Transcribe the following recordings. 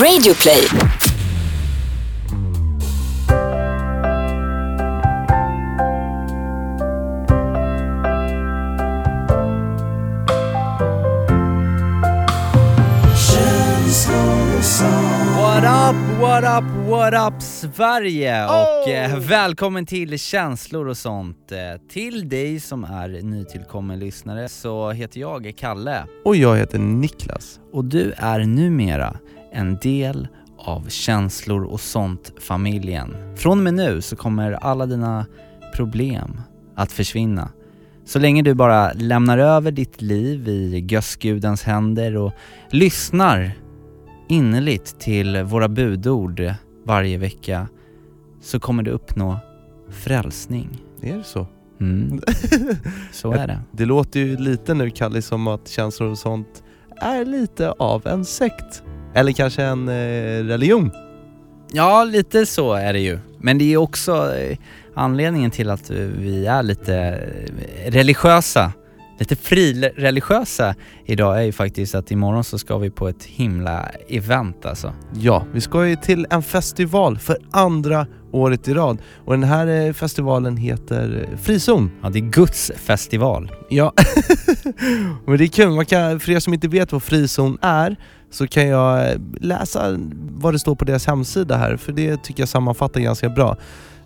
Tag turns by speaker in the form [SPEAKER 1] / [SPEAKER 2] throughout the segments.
[SPEAKER 1] Radioplay.
[SPEAKER 2] What up, what up, what up Sverige! Och eh, välkommen till känslor och sånt. Eh, till dig som är nytillkommen lyssnare så heter jag Kalle
[SPEAKER 3] Och jag heter Niklas.
[SPEAKER 2] och du är numera en del av känslor och sånt-familjen. Från och med nu så kommer alla dina problem att försvinna. Så länge du bara lämnar över ditt liv i gössgudens händer och lyssnar innerligt till våra budord varje vecka så kommer du uppnå frälsning.
[SPEAKER 3] Är det så?
[SPEAKER 2] Mm. Så är det.
[SPEAKER 3] Det låter ju lite nu Kalle som att känslor och sånt är lite av en sekt. Eller kanske en eh, religion.
[SPEAKER 2] Ja, lite så är det ju. Men det är också eh, anledningen till att vi är lite eh, religiösa, lite frireligiösa idag är ju faktiskt att imorgon så ska vi på ett himla event alltså.
[SPEAKER 3] Ja, vi ska ju till en festival för andra året i rad. Och den här eh, festivalen heter Frizon.
[SPEAKER 2] Ja, det är Guds festival.
[SPEAKER 3] Ja, men det är kul. Man kan, för er som inte vet vad frizon är så kan jag eh, läsa vad det står på deras hemsida här, för det tycker jag sammanfattar ganska bra.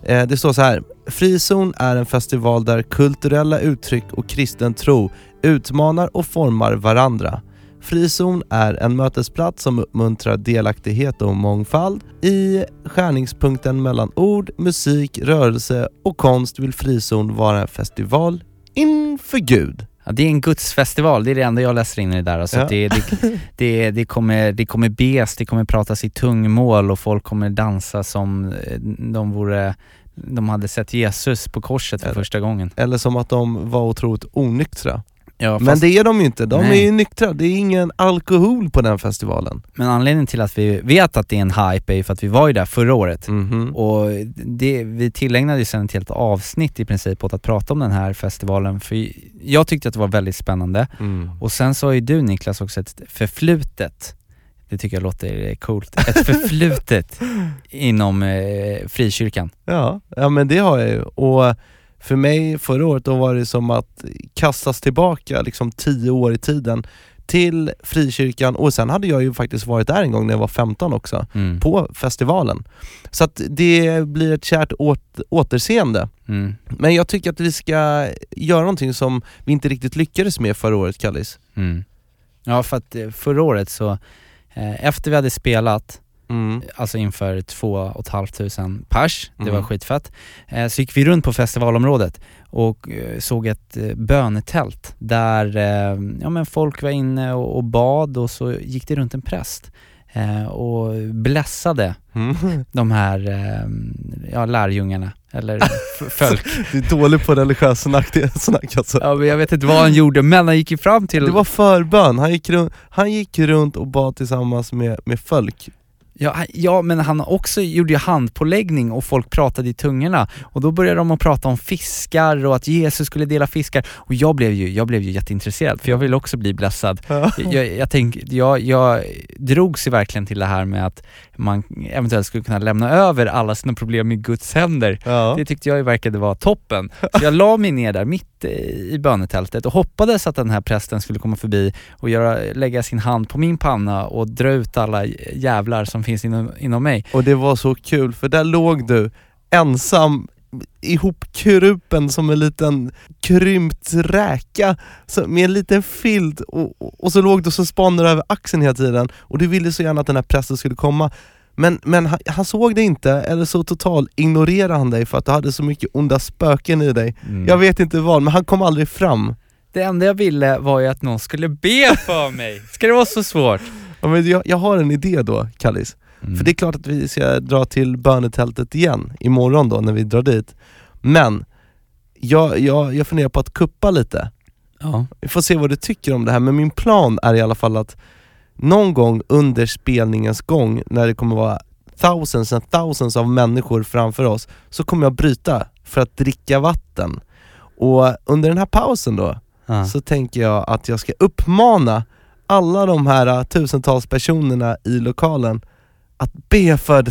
[SPEAKER 3] Eh, det står så här. Frizon är en festival där kulturella uttryck och kristen tro utmanar och formar varandra. Frizon är en mötesplats som uppmuntrar delaktighet och mångfald. I skärningspunkten mellan ord, musik, rörelse och konst vill Frizon vara en festival inför Gud.
[SPEAKER 2] Ja, det är en gudsfestival, det är det enda jag läser in i det där. Alltså
[SPEAKER 3] Ja.
[SPEAKER 2] det, det, det, det, kommer, det kommer bes, det kommer pratas i tungomål och folk kommer dansa som eh, de vore de hade sett Jesus på korset för
[SPEAKER 3] Eller-
[SPEAKER 2] första gången.
[SPEAKER 3] Eller som att de var otroligt onyktra.
[SPEAKER 2] Ja,
[SPEAKER 3] Men det är de ju inte, de
[SPEAKER 2] Nej.
[SPEAKER 3] är ju nyktra. Det är ingen alkohol på den festivalen.
[SPEAKER 2] men anledningen till att vi vet att det är en hype är ju för att vi var ju där förra året.
[SPEAKER 3] Mhm.
[SPEAKER 2] Och det, vi tillägnade ju sen ett helt avsnitt i princip åt att prata om den här festivalen, för jag tyckte att det var väldigt spännande.
[SPEAKER 3] Mm.
[SPEAKER 2] Och sen så har ju du Niklas också ett förflutet, det tycker jag låter coolt, ett förflutet inom eh, frikyrkan.
[SPEAKER 3] Ja, ja men det har jag ju. Och för mig förra året då var det som att kastas tillbaka liksom tio år i tiden till frikyrkan och sen hade jag ju faktiskt varit där en gång när jag var 15 också,
[SPEAKER 2] Mm.
[SPEAKER 3] på festivalen. Så att det blir ett kärt åt, återseende.
[SPEAKER 2] Mm.
[SPEAKER 3] Men jag tycker att vi ska göra någonting som vi inte riktigt lyckades med förra året, Kallis.
[SPEAKER 2] Mm. Ja för att eh, förra året så, eh, efter vi hade spelat,
[SPEAKER 3] Mm.
[SPEAKER 2] alltså inför två och ett halvt tusen pers, det var
[SPEAKER 3] Mm.
[SPEAKER 2] skitfett, eh, så gick vi runt på festivalområdet och eh, såg ett eh, bönetält där eh, ja, men folk var inne och, och bad och så gick det runt en präst och blessade
[SPEAKER 3] Mm.
[SPEAKER 2] de här ja, lärjungarna, eller folk.
[SPEAKER 3] Du är dålig på religiös snack alltså.
[SPEAKER 2] Ja, men jag vet inte vad han gjorde, men han gick ju fram till...
[SPEAKER 3] Det var förbön, han gick, runt, han gick runt och bad tillsammans med, med folk.
[SPEAKER 2] Ja, ja, men han också gjorde ju handpåläggning och folk pratade i tungorna och då började de att prata om fiskar och att Jesus skulle dela fiskar och jag blev ju, jag blev ju jätteintresserad för jag ville också bli blessad. Jag, jag, tänk, jag, jag drogs ju verkligen till det här med att man eventuellt skulle kunna lämna över alla sina problem i Guds händer.
[SPEAKER 3] Ja.
[SPEAKER 2] Det tyckte jag verkade vara toppen. Så jag la mig ner där mitt eh, i bönetältet och hoppades att den här prästen skulle komma förbi och göra, lägga sin hand på min panna och dra ut alla jävlar som finns inom, inom mig.
[SPEAKER 3] Och det var så kul, för där låg du ensam ihopkrupen som en liten krympt räka med en liten filt och, och, och så låg du och så spanade du över axeln hela tiden och du ville så gärna att den här prästen skulle komma men, men han, han såg dig inte, eller så total ignorerade han dig för att du hade så mycket onda spöken i dig.
[SPEAKER 2] Mm.
[SPEAKER 3] Jag vet inte vad, men han kom aldrig fram.
[SPEAKER 2] Det enda jag ville var ju att någon skulle be för mig. Ska det vara så svårt?
[SPEAKER 3] Ja, men jag, jag har en idé då, Kallis.
[SPEAKER 2] Mm.
[SPEAKER 3] För det är klart att vi ska dra till bönetältet igen imorgon då när vi drar dit. Men jag, jag, jag funderar på att kuppa lite.
[SPEAKER 2] Ja.
[SPEAKER 3] Vi får se vad du tycker om det här, men min plan är i alla fall att någon gång under spelningens gång, när det kommer vara thousands and thousands av människor framför oss, så kommer jag bryta för att dricka vatten. Och under den här pausen då,
[SPEAKER 2] Ja.
[SPEAKER 3] så tänker jag att jag ska uppmana alla de här uh, tusentals personerna i lokalen att be för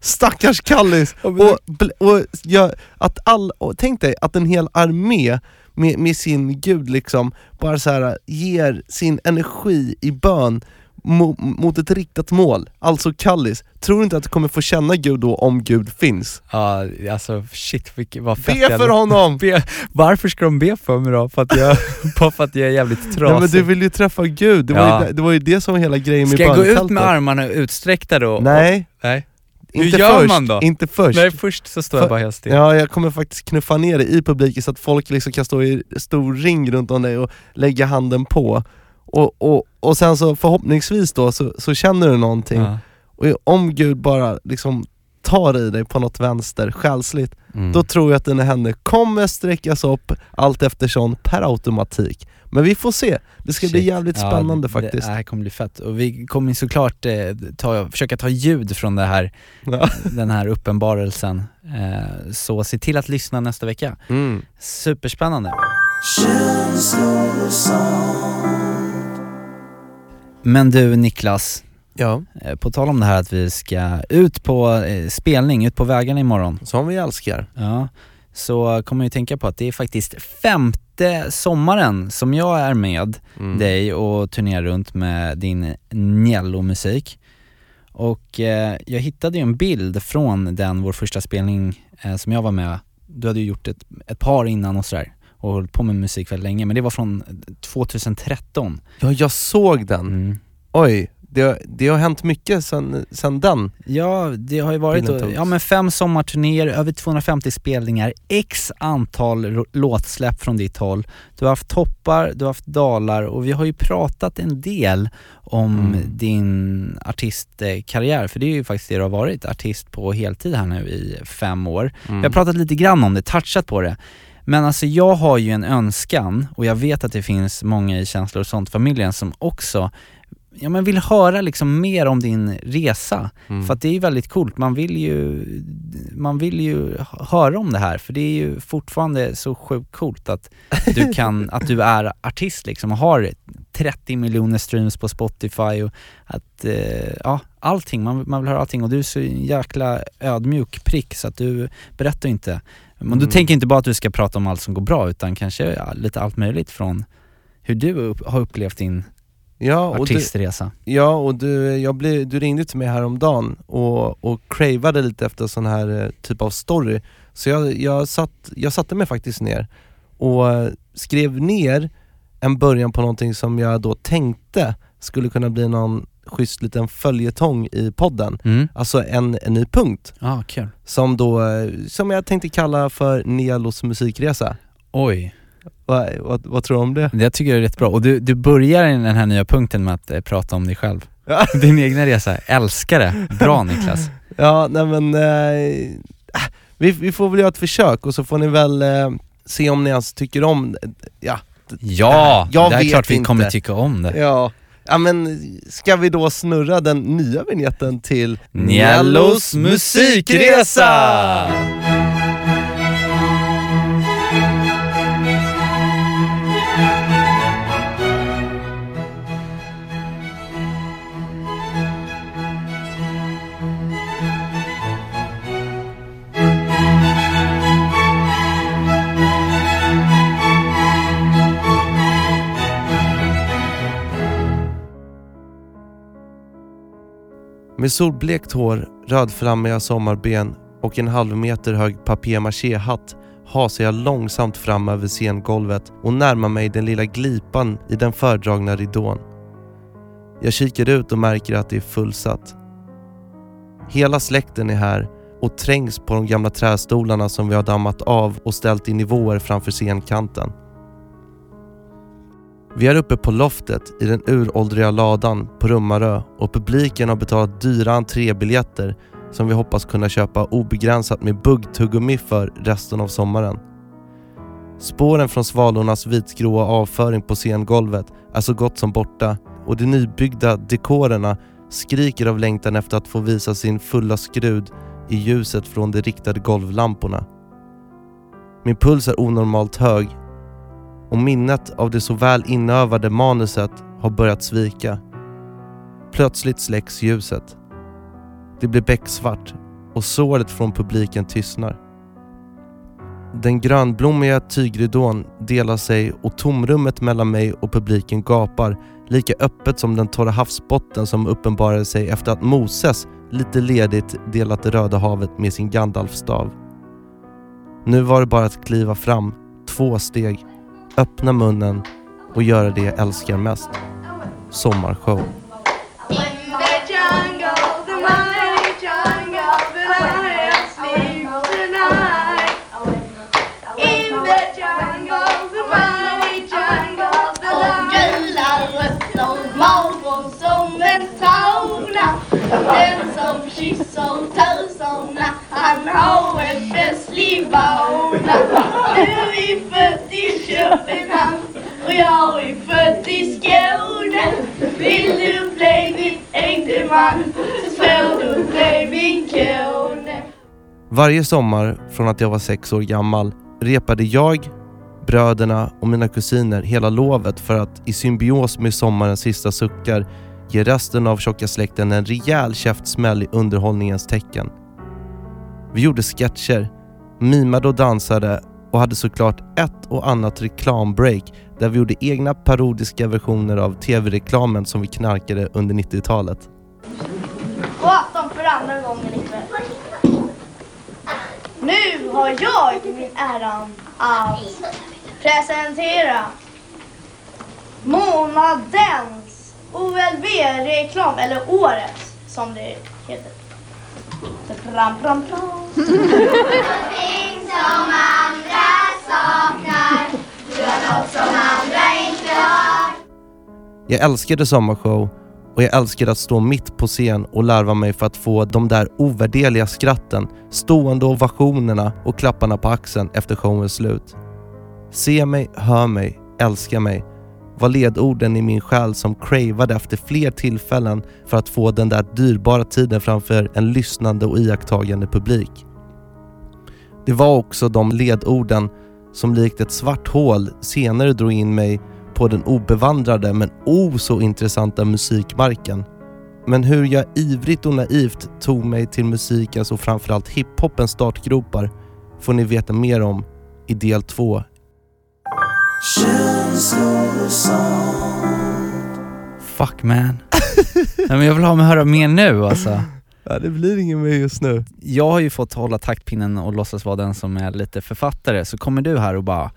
[SPEAKER 3] stackars Kallis. Och, och, gör att all, och tänk dig att en hel armé med, med sin gud liksom bara så här ger sin energi i bön mo, mot ett riktat mål, alltså Kallis. Tror du inte att du kommer få känna Gud då om Gud finns?
[SPEAKER 2] Ja, alltså shit vad fett
[SPEAKER 3] Be
[SPEAKER 2] jag-
[SPEAKER 3] för honom!
[SPEAKER 2] Be, varför ska de be för mig då? För att jag, bara för att jag är jävligt trasig?
[SPEAKER 3] Ja, men du vill ju träffa Gud, det, var
[SPEAKER 2] Ja.
[SPEAKER 3] ju, det- var ju det som var hela grejen med
[SPEAKER 2] Ska jag gå ut med armarna utsträckta då?
[SPEAKER 3] Nej,
[SPEAKER 2] Nej. Hur
[SPEAKER 3] inte
[SPEAKER 2] gör
[SPEAKER 3] först,
[SPEAKER 2] man då?
[SPEAKER 3] inte först.
[SPEAKER 2] Nej, först så står jag
[SPEAKER 3] För-
[SPEAKER 2] bara helt still.
[SPEAKER 3] Ja, jag kommer faktiskt knuffa ner dig i publiken så att folk liksom kan stå i stor ring runt om dig och lägga handen på. Och, och, och sen så förhoppningsvis då så, så känner du någonting.
[SPEAKER 2] Ja.
[SPEAKER 3] Och om Gud bara liksom tar i dig på något vänster själsligt,
[SPEAKER 2] Mm.
[SPEAKER 3] då tror jag att dina händer kommer sträckas upp allt eftersom per automatik. Men vi får se, det ska bli
[SPEAKER 2] Shit.
[SPEAKER 3] jävligt
[SPEAKER 2] Ja,
[SPEAKER 3] spännande
[SPEAKER 2] det-
[SPEAKER 3] faktiskt.
[SPEAKER 2] Det här kommer bli fett. Och vi kommer såklart eh, ta, försöka ta ljud från det här,
[SPEAKER 3] Ja.
[SPEAKER 2] den här uppenbarelsen. Eh, så se till att lyssna nästa vecka.
[SPEAKER 3] Mm.
[SPEAKER 2] Superspännande. Men du Niklas,
[SPEAKER 3] Ja,
[SPEAKER 2] eh, på tal om det här att vi ska ut på eh, spelning, ut på vägarna imorgon.
[SPEAKER 3] som vi älskar.
[SPEAKER 2] Ja, så kommer jag ju tänka på att det är faktiskt femte sommaren som jag är med
[SPEAKER 3] Mm.
[SPEAKER 2] dig och turnerar runt med din Niello-musik. Och eh, jag hittade ju en bild från den, vår första spelning eh, som jag var med. Du hade ju gjort ett, ett par innan och sådär och hållit på med musik väldigt länge, men det var från 2013.
[SPEAKER 3] Ja, jag såg den.
[SPEAKER 2] Mm.
[SPEAKER 3] Oj, det, det har hänt mycket sen, sen den.
[SPEAKER 2] Ja, det har ju varit
[SPEAKER 3] togs.
[SPEAKER 2] ja, men fem sommarturnéer, över 250 spelningar, x antal låtsläpp från ditt håll. Du har haft toppar, du har haft dalar och vi har ju pratat en del om
[SPEAKER 3] Mm.
[SPEAKER 2] din artistkarriär, för det är ju faktiskt det du har varit, artist på heltid här nu i fem år.
[SPEAKER 3] Mm.
[SPEAKER 2] Vi har pratat lite grann om det, touchat på det. Men alltså jag har ju en önskan, och jag vet att det finns många i känslor och sånt-familjen som också ja, men vill höra liksom mer om din resa.
[SPEAKER 3] Mm.
[SPEAKER 2] För att det är ju väldigt coolt, man vill ju, man vill ju höra om det här för det är ju fortfarande så sjukt coolt att du kan, att du är artist liksom och har 30 miljoner streams på Spotify och att, eh, ja allting, man, man vill höra allting och du är så jäkla ödmjuk prick så att du berättar inte. Men du
[SPEAKER 3] Mm.
[SPEAKER 2] tänker inte bara att du ska prata om allt som går bra utan kanske ja, lite allt möjligt från hur du upp, har upplevt din
[SPEAKER 3] ja, och du,
[SPEAKER 2] artistresa.
[SPEAKER 3] ja, och du, jag blev, du ringde till mig häromdagen och, och cravade lite efter sån här eh, typ av story. Så jag, jag, satt, jag satte mig faktiskt ner och eh, skrev ner en början på någonting som jag då tänkte skulle kunna bli någon schysst liten följetong i podden.
[SPEAKER 2] Mm.
[SPEAKER 3] Alltså en, en ny punkt
[SPEAKER 2] Ja, kul.
[SPEAKER 3] som då, eh, som jag tänkte kalla för Nielos musikresa.
[SPEAKER 2] Oj.
[SPEAKER 3] Vad, vad, vad tror du om det?
[SPEAKER 2] Jag tycker det är rätt bra. Och du, du börjar den här nya punkten med att eh, prata om dig själv.
[SPEAKER 3] Ja.
[SPEAKER 2] Din egna resa. Älskar det. Bra Niklas.
[SPEAKER 3] Ja, nej men eh, äh, vi, vi får väl göra ett försök och så får ni väl eh, se om ni ens tycker om ja,
[SPEAKER 2] Ja,
[SPEAKER 3] Jag
[SPEAKER 2] det är klart vi
[SPEAKER 3] inte.
[SPEAKER 2] kommer tycka om det.
[SPEAKER 3] ja. Ja men ska vi då snurra den nya vignetten till
[SPEAKER 2] Niellos musikresa!
[SPEAKER 3] Med solblekt hår, rödflammiga sommarben och en halv meter hög papier-maché-hatt hasar jag långsamt fram över scengolvet och närmar mig den lilla glipan i den fördragna ridån. Jag kikar ut och märker att det är fullsatt. Hela släkten är här och trängs på de gamla trästolarna som vi har dammat av och ställt i nivåer framför scenkanten. Vi är uppe på loftet i den uråldriga ladan på Rummarö och publiken har betalat dyra entrébiljetter som vi hoppas kunna köpa obegränsat med buggtuggummi för resten av sommaren. Spåren från svalornas vitgråa avföring på scengolvet är så gott som borta och de nybyggda dekorerna skriker av längtan efter att få visa sin fulla skrud i ljuset från de riktade golvlamporna. Min puls är onormalt hög och minnet av det så väl inövade manuset har börjat svika. Plötsligt släcks ljuset. Det blir becksvart och såret från publiken tystnar. Den grönblommiga tygridån delar sig och tomrummet mellan mig och publiken gapar lika öppet som den torra havsbotten som uppenbarade sig efter att Moses lite ledigt delat det Röda havet med sin Gandalfstav. Nu var det bara att kliva fram, två steg, öppna munnen och göra det jag älskar mest. Sommarshow.
[SPEAKER 4] Den som kysser töserna, han har en festlig vana Du är född i Köpenhamn och jag är född i Skåne. Vill du bli min ängdeman så får du bli min kone.
[SPEAKER 3] Varje sommar från att jag var sex år gammal repade jag, bröderna och mina kusiner hela lovet för att i symbios med sommarens sista suckar ger resten av tjocka släkten en rejäl käftsmäll i underhållningens tecken. Vi gjorde sketcher, mimade och dansade och hade såklart ett och annat reklambreak där vi gjorde egna parodiska versioner av tv-reklamen som vi knarkade under 90-talet.
[SPEAKER 4] God afton för andra gången ikväll. Nu har jag min äran att presentera månadens OLV-reklam, eller årets som det heter. Pram, pram, pram.
[SPEAKER 1] Någonting som andra saknar, gör något som andra inte har.
[SPEAKER 3] Jag älskade sommarshow och jag älskade att stå mitt på scen och larva mig för att få de där ovärderliga skratten, stående ovationerna och klapparna på axeln efter showens slut. Se mig, hör mig, älska mig var ledorden i min själ som cravade efter fler tillfällen för att få den där dyrbara tiden framför en lyssnande och iakttagande publik. Det var också de ledorden som likt ett svart hål senare drog in mig på den obevandrade men o så intressanta musikmarken. Men hur jag ivrigt och naivt tog mig till musikens och framförallt hiphopens startgropar får ni veta mer om i del två.
[SPEAKER 2] Fuck man. Nej, men jag vill ha mig höra mer nu alltså.
[SPEAKER 3] Ja, det blir ingen mer just nu.
[SPEAKER 2] Jag har ju fått hålla taktpinnen och låtsas vara den som är lite författare, så kommer du här och bara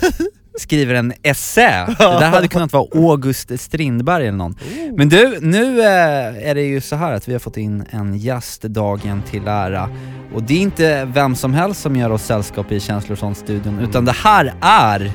[SPEAKER 2] skriver en essä. Det där hade kunnat vara August Strindberg eller någon. Men du, nu eh, är det ju så här att vi har fått in en gäst dagen till ära. Och det är inte vem som helst som gör oss sällskap i Känslor-studion, utan det här är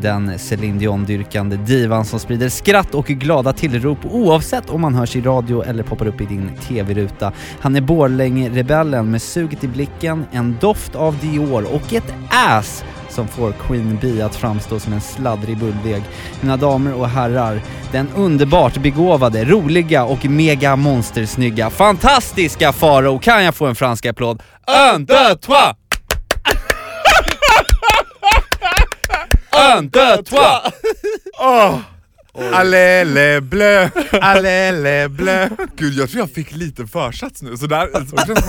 [SPEAKER 2] den Céline Dion-dyrkande divan som sprider skratt och glada tillrop oavsett om man hörs i radio eller poppar upp i din TV-ruta. Han är Borlänge-rebellen med suget i blicken, en doft av Dior och ett ass som får Queen Bee att framstå som en sladdrig bulldeg. Mina damer och herrar, den underbart begåvade, roliga och mega monstersnygga, fantastiska Farao, kan jag få en fransk applåd? Un, deux, trois! Un, deux, trois!
[SPEAKER 5] Åh! Allele blö, allele blö. Gud jag tror jag fick lite försats nu, så där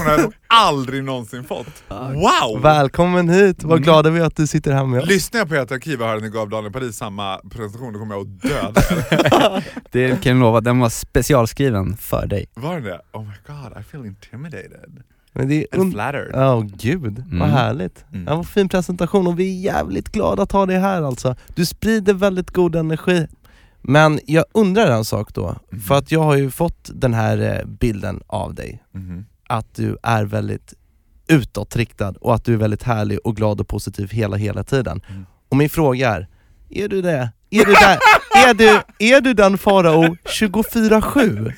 [SPEAKER 5] har jag aldrig någonsin fått. Wow!
[SPEAKER 3] Välkommen hit, vad glada vi är att du sitter här med oss.
[SPEAKER 5] Lyssnar jag på ert arkiv och hör att ni gav Daniel Paris samma presentation, då kommer jag att döda er.
[SPEAKER 2] Det kan jag lova, den var specialskriven för dig.
[SPEAKER 5] Var det det? Oh my god, I feel intimidated.
[SPEAKER 3] Men det är
[SPEAKER 5] flattered.
[SPEAKER 3] Ja, gud,
[SPEAKER 2] Mm.
[SPEAKER 3] vad härligt.
[SPEAKER 5] Mm.
[SPEAKER 3] Ja, vad fin presentation och vi är jävligt glada att ha dig här alltså. Du sprider väldigt god energi. Men jag undrar en sak då,
[SPEAKER 5] Mhm.
[SPEAKER 3] för att jag har ju fått den här eh, bilden av dig,
[SPEAKER 5] Mhm.
[SPEAKER 3] att du är väldigt utåtriktad och att du är väldigt härlig och glad och positiv hela, hela tiden.
[SPEAKER 5] Mm.
[SPEAKER 3] Och min fråga är, är du det? Är du, där? är du, är du den farao 24-7?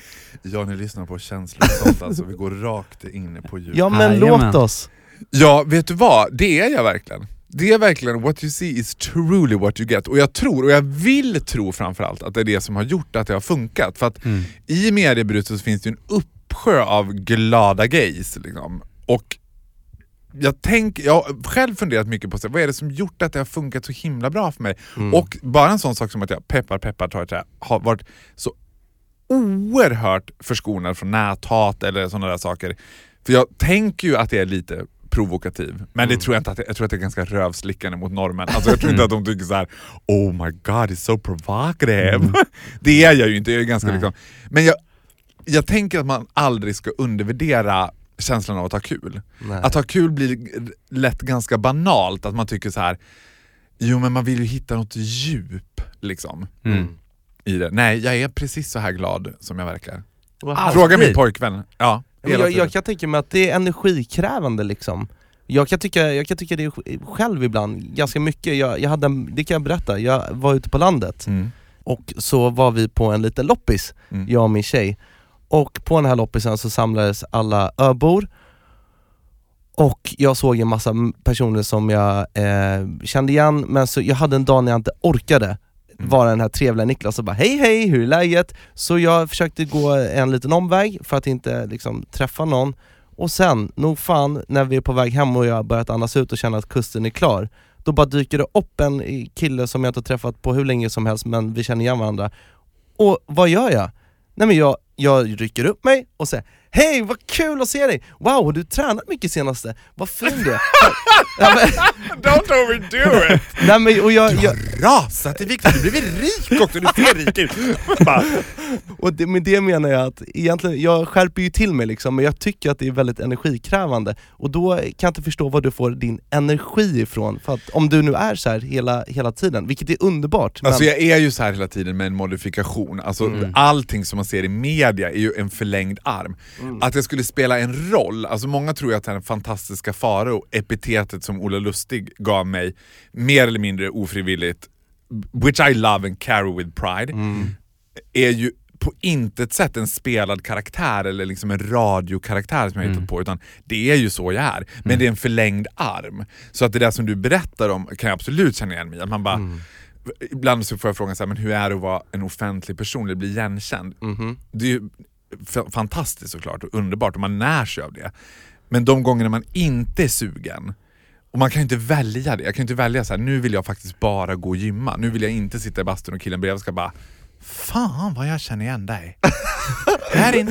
[SPEAKER 5] Ja, ni lyssnar på känslor och sånt alltså, vi går rakt in på djup.
[SPEAKER 3] Ja men låt oss.
[SPEAKER 5] Ja, vet du vad? Det är jag verkligen. Det är verkligen what you see is truly what you get. Och jag tror, och jag vill tro framförallt, att det är det som har gjort att det har funkat. För att
[SPEAKER 2] Mm.
[SPEAKER 5] i mediebruset så finns det ju en uppsjö av glada gays. Liksom. Och jag, tänk, jag har själv funderat mycket på så, vad är det som gjort att det har funkat så himla bra för mig.
[SPEAKER 3] Mm.
[SPEAKER 5] Och bara en sån sak som att jag peppar peppar tar ett trä, har varit så oerhört förskonad från näthat eller sådana där saker. För jag tänker ju att jag är lite provokativ, men det tror jag inte att jag, tror att det är ganska rövslickande mot normen. Alltså jag tror inte att de tycker så här: oh my god, it's so provocative. det är jag ju inte, jag är ganska
[SPEAKER 2] Nej.
[SPEAKER 5] liksom, men jag, jag tänker att man aldrig ska undervärdera känslan av att ha kul.
[SPEAKER 3] Nej.
[SPEAKER 5] Att ha kul blir lätt ganska banalt, att man tycker så här. jo men man vill ju hitta något djup liksom
[SPEAKER 2] Mm.
[SPEAKER 5] I det. Nej, jag är precis så här glad som jag verkar.
[SPEAKER 3] Härligt.
[SPEAKER 5] Fråga min pojkvän. Ja,
[SPEAKER 3] jag, jag kan tänka mig att det är energikrävande liksom. Jag kan tycka, jag kan tycka det själv ibland, ganska mycket. Jag, jag hade, en- det kan jag berätta, jag var ute på landet
[SPEAKER 5] Mm.
[SPEAKER 3] och så var vi på en liten loppis,
[SPEAKER 5] Mm.
[SPEAKER 3] jag och min tjej. Och på den här loppisen så samlades alla öbor och jag såg en massa personer som jag eh, kände igen, men så jag hade en dag när jag inte orkade
[SPEAKER 5] Mm. Mm.
[SPEAKER 3] vara den här trevliga Niklas och bara hej hej, hur är läget? Så jag försökte gå en liten omväg för att inte liksom, träffa någon och sen, nog fan, när vi är på väg hem och jag har börjat andas ut och känner att kusten är klar Då bara dyker det upp en kille som jag inte har träffat på hur länge som helst men vi känner igen varandra Och vad gör jag? Nej men jag, jag rycker upp mig och säger Hej vad kul att se dig! Wow, har du tränat mycket senaste? Vad fin du är! men,
[SPEAKER 5] Don't overdo it!
[SPEAKER 3] nej, men, och jag, jag,
[SPEAKER 5] Rasat i vikt, du blivit rik också, du ser rik ut!
[SPEAKER 3] Och det, med det menar jag att egentligen, jag skärper ju till mig liksom, men jag tycker att det är väldigt energikrävande Och då kan jag inte förstå var du får din energi ifrån, för att om du nu är så här hela, hela tiden, vilket är underbart men,
[SPEAKER 5] Alltså jag är ju så här hela tiden med en modifikation, alltså allting som man ser i media är ju en förlängd arm. Att det skulle spela en roll, alltså många tror ju att den fantastiska Farao, epitetet som Ola Lustig gav mig, mer eller mindre ofrivilligt, which I love and carry with pride, är ju på intet sätt en spelad karaktär eller liksom en radiokaraktär som jag har hittat på, utan det är ju så jag är. Men det är en förlängd arm. Så att det där som du berättar om kan jag absolut känna igen mig i. Man bara, Ibland så får jag frågan så här, men hur är det att vara en offentlig person eller bli igenkänd?
[SPEAKER 3] Mhm.
[SPEAKER 5] Det är ju fantastiskt såklart och underbart och man när sig av det. Men de gångerna man inte är sugen, och man kan ju inte välja det. Jag kan ju inte välja så här, nu vill jag faktiskt bara gå och gymma. Nu vill jag inte sitta i bastun och killen bredvid ska bara Fan vad jag känner igen dig. Här inne.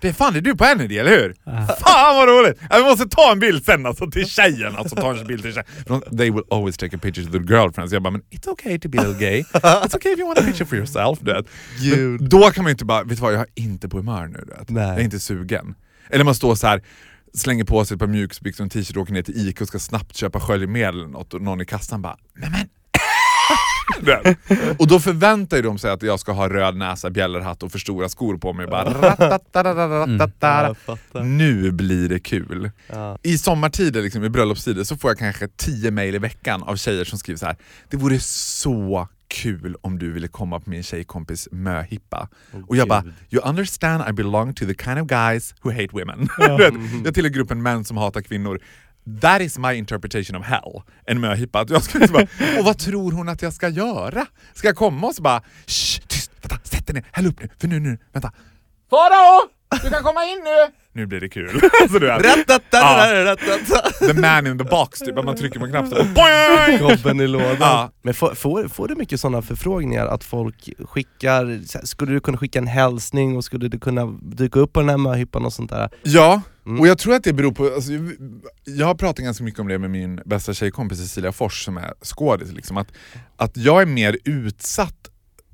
[SPEAKER 5] Det är fan det är du på Energy, eller hur? Fan vad roligt! Vi måste ta en bild sen alltså till tjejen. Alltså ta en bild till tjejen. They will always take a picture to their girlfriends. Jag bara, men it's okay to be a little gay. It's okay if you want a picture for yourself. Du. Men då kan man ju inte bara, vet du vad jag är inte på humör nu. Du. Jag är inte sugen. Eller man står så här slänger på sig ett par mjukisbyxor och en t-shirt och åker ner till Ica och ska snabbt köpa sköljmedel eller något och någon i kassan bara Nej men den. Och då förväntar de sig att jag ska ha röd näsa, bjällerhatt och för stora skor på mig. Bara,
[SPEAKER 3] mm.
[SPEAKER 5] Nu blir det kul.
[SPEAKER 3] Ja.
[SPEAKER 5] I sommartider, liksom, i bröllopstider, så får jag kanske tio mail i veckan av tjejer som skriver så här. Det vore så kul om du ville komma på min tjejkompis möhippa. Oh, och jag bara, you understand I belong to the kind of guys who hate women. Ja. jag tillhör gruppen män som hatar kvinnor. That is my interpretation of hell. En möhippa. Att jag skulle liksom bara, och vad tror hon att jag ska göra? Ska jag komma och så bara, shh, tyst, vänta, sätt dig ner, häll upp nu, för nu, nu, vänta. Farao! Du kan komma in nu! Nu blir det kul. Alltså, du vet.
[SPEAKER 3] ja.
[SPEAKER 5] The man in the box, typ. Man trycker på knappen och!
[SPEAKER 3] Gobben i lådan.
[SPEAKER 5] Ja.
[SPEAKER 3] Men får, får, får du mycket sådana förfrågningar? Att folk skickar, skulle du kunna skicka en hälsning och skulle du kunna dyka upp på den här möhippan och sånt där?
[SPEAKER 5] Ja,
[SPEAKER 3] Mm.
[SPEAKER 5] och jag tror att det beror på, alltså, jag har pratat ganska mycket om det med min bästa tjejkompis Cecilia Fors som är skådis, liksom, att, att jag är mer utsatt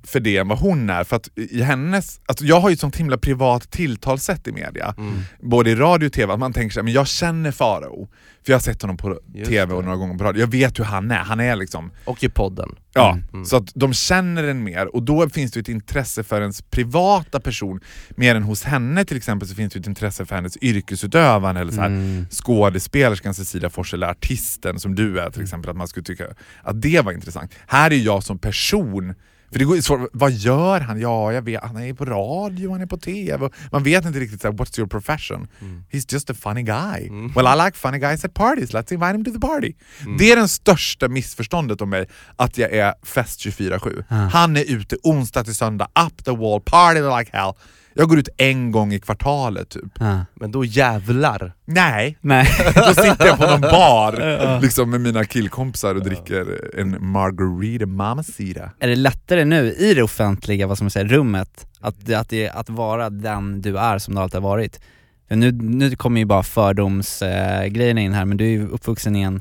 [SPEAKER 5] för det än vad hon är. För att i hennes, alltså jag har ju ett sånt himla privat tilltalssätt i media,
[SPEAKER 3] Mm.
[SPEAKER 5] både i radio och tv, att man tänker såhär, men jag känner Farao, för jag har sett honom på
[SPEAKER 3] Just
[SPEAKER 5] tv och
[SPEAKER 3] det.
[SPEAKER 5] några gånger på radio, jag vet hur han är, han är liksom
[SPEAKER 3] Och i podden.
[SPEAKER 5] Ja,
[SPEAKER 3] Mm.
[SPEAKER 5] så att de känner en mer och då finns det ett intresse för ens privata person mer än hos henne till exempel så finns det ett intresse för hennes yrkesutövande eller så här,
[SPEAKER 2] Mm.
[SPEAKER 5] skådespelerskan Cecilia Fors eller artisten som du är till exempel, att man skulle tycka att det var intressant. Här är jag som person för det går ju svårt, vad gör han? Ja, jag vet, han är på radio, han är på TV. Man vet inte riktigt så här, what's your profession? He's just a funny guy. Well I like funny guys at parties, let's invite him to the party. Det är den största missförståndet om mig, att jag är fest 24-7. Han är ute onsdag till söndag, up the wall, party like hell. Jag går ut en gång i kvartalet typ.
[SPEAKER 2] Ja.
[SPEAKER 3] Men då jävlar.
[SPEAKER 5] Nej,
[SPEAKER 2] Nej.
[SPEAKER 5] då sitter jag på någon bar liksom med mina killkompisar och dricker en margarita mamacita.
[SPEAKER 2] Är det lättare nu i det offentliga, vad ska man säga, rummet, att, att, det, att vara den du är som du alltid har varit? Nu, nu kommer ju bara fördomsgrejerna in här, men du är ju uppvuxen i en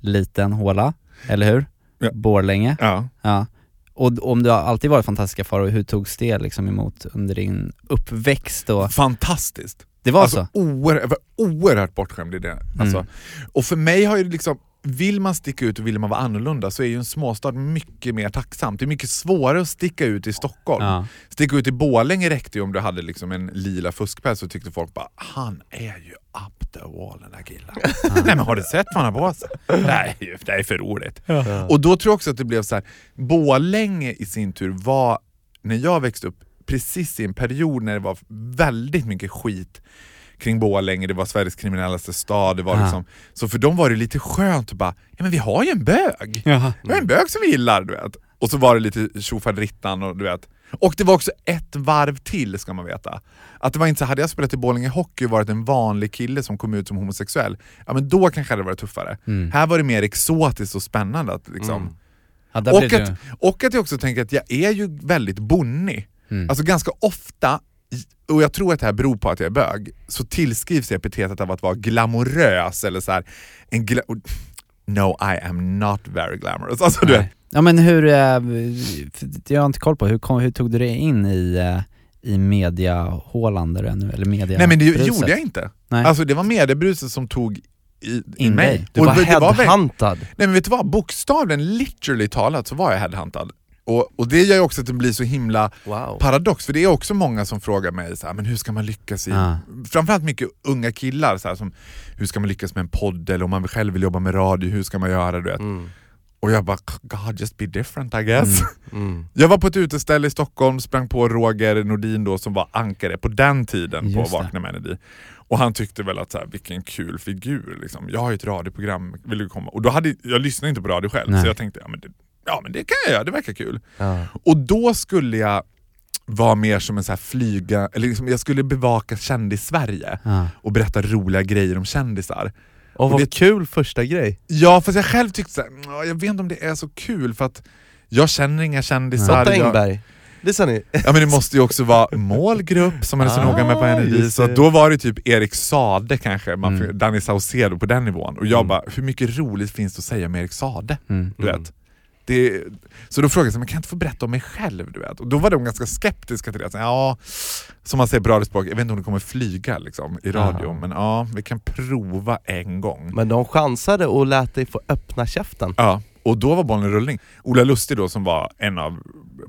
[SPEAKER 2] liten håla, eller hur?
[SPEAKER 5] Ja.
[SPEAKER 2] Borlänge.
[SPEAKER 5] Ja.
[SPEAKER 2] Ja. Och om du har alltid varit fantastiska faror, hur togs det liksom emot under din uppväxt och
[SPEAKER 5] Fantastiskt.
[SPEAKER 2] Det var
[SPEAKER 5] alltså,
[SPEAKER 2] så?
[SPEAKER 5] Oerhört, jag var oerhört bortskämd i det. Alltså.
[SPEAKER 2] Mm.
[SPEAKER 5] Och för mig har ju liksom, vill man sticka ut och vill man vara annorlunda så är ju en småstad mycket mer tacksamt. Det är mycket svårare att sticka ut i Stockholm.
[SPEAKER 2] Ja.
[SPEAKER 5] Sticka ut i Borlänge räckte ju om du hade liksom en lila fuskpäls så tyckte folk bara han är ju up the wall den där killen. Nej men har du sett vad han har på sig? Det här är, ju- det här är för roligt. Och då tror jag också att det blev så här. Borlänge i sin tur var, när jag växte upp, precis i en period när det var väldigt mycket skit kring Borlänge, det var Sveriges kriminellaste stad, det var liksom, så för dem var det lite skönt att bara, ja men vi har ju en bög.
[SPEAKER 2] Jaha.
[SPEAKER 5] Vi har en bög som vi gillar, du vet. Och så var det lite tjofaderittan och du vet. Och det var också ett varv till ska man veta. Att det var inte så, hade jag spelat i Borlänge Hockey och varit en vanlig kille som kom ut som homosexuell, ja men då kanske det hade varit tuffare.
[SPEAKER 2] Mm.
[SPEAKER 5] Här var det mer exotiskt och spännande. Att, liksom.
[SPEAKER 3] Mm.
[SPEAKER 2] Ja,
[SPEAKER 5] och, att, och att jag också tänker att jag är ju väldigt bonnig.
[SPEAKER 2] Mm.
[SPEAKER 5] Alltså ganska ofta, och jag tror att det här beror på att jag är bög, så tillskrivs jag epitetet av att vara glamorös eller så här, en gla No I am not very glamorous. Alltså, du.
[SPEAKER 2] Ja men hur, eh, jag har inte koll på, hur, kom, hur tog du dig in i, eh, i mediahålan där du är nu, eller media
[SPEAKER 5] Nej men det
[SPEAKER 2] bruset?
[SPEAKER 5] gjorde jag inte.
[SPEAKER 2] Nej.
[SPEAKER 5] Alltså det var mediebruset som tog i, i
[SPEAKER 2] In
[SPEAKER 5] mig.
[SPEAKER 3] Du
[SPEAKER 5] Och
[SPEAKER 3] var
[SPEAKER 5] det
[SPEAKER 3] headhuntad.
[SPEAKER 5] Nej men vet du vad, bokstavligen, literally talat så var jag headhuntad. Och, och det gör ju också att det blir så himla
[SPEAKER 3] Wow.
[SPEAKER 5] paradox, för det är också många som frågar mig så här, men hur ska man lyckas i...
[SPEAKER 2] Ja.
[SPEAKER 5] Framförallt mycket unga killar, så här, som hur ska man lyckas med en podd, eller om man själv vill jobba med radio, hur ska man göra? Du vet?
[SPEAKER 3] Mm.
[SPEAKER 5] Och jag bara, God just be different I guess.
[SPEAKER 3] Mm.
[SPEAKER 5] Jag var på ett uteställe i Stockholm, sprang på Roger Nordin då som var ankare på den tiden
[SPEAKER 2] Just
[SPEAKER 5] på. Vakna med Energy. Och han tyckte väl att så här, vilken kul figur, liksom. jag har ju ett radioprogram, vill du komma? Och då hade, jag lyssnade inte på radio själv,
[SPEAKER 2] Nej.
[SPEAKER 5] så jag tänkte ja men, det, ja men det kan jag göra, det verkar kul.
[SPEAKER 3] Ja.
[SPEAKER 5] Och då skulle jag vara mer som en så här flyga, eller liksom, jag skulle bevaka kändis-Sverige
[SPEAKER 2] Ja.
[SPEAKER 5] och berätta roliga grejer om kändisar.
[SPEAKER 3] Och vad
[SPEAKER 5] det-
[SPEAKER 3] kul första grej.
[SPEAKER 5] Ja fast jag själv tyckte såhär, "Nå, jag vet inte om det är så kul för att jag känner inga kändisar.
[SPEAKER 3] Lotta
[SPEAKER 5] jag,
[SPEAKER 3] Engberg. Det sa ni.
[SPEAKER 5] Ja men det måste ju också vara målgrupp som man är så
[SPEAKER 3] Ah,
[SPEAKER 5] noga med på Energy,
[SPEAKER 3] just
[SPEAKER 5] så
[SPEAKER 3] det.
[SPEAKER 5] då var det typ Erik Sade kanske, man,
[SPEAKER 2] Mm.
[SPEAKER 5] Danny Saucedo på den nivån. Och jag
[SPEAKER 3] Mm.
[SPEAKER 5] bara, hur mycket roligt finns det att säga om Erik Sade? Du
[SPEAKER 3] Mm.
[SPEAKER 5] vet. Det, så då frågade jag, men kan jag inte få berätta om mig själv? Du vet? Och då var de ganska skeptiska till det. Så, ja, som man säger på radiospråk, jag vet inte om det kommer flyga liksom, i radio,
[SPEAKER 3] Aha.
[SPEAKER 5] men ja, vi kan prova en gång.
[SPEAKER 3] Men de chansade och lät dig få öppna käften.
[SPEAKER 5] Ja, och då var bollen i rullning. Ola Lustig då som var en av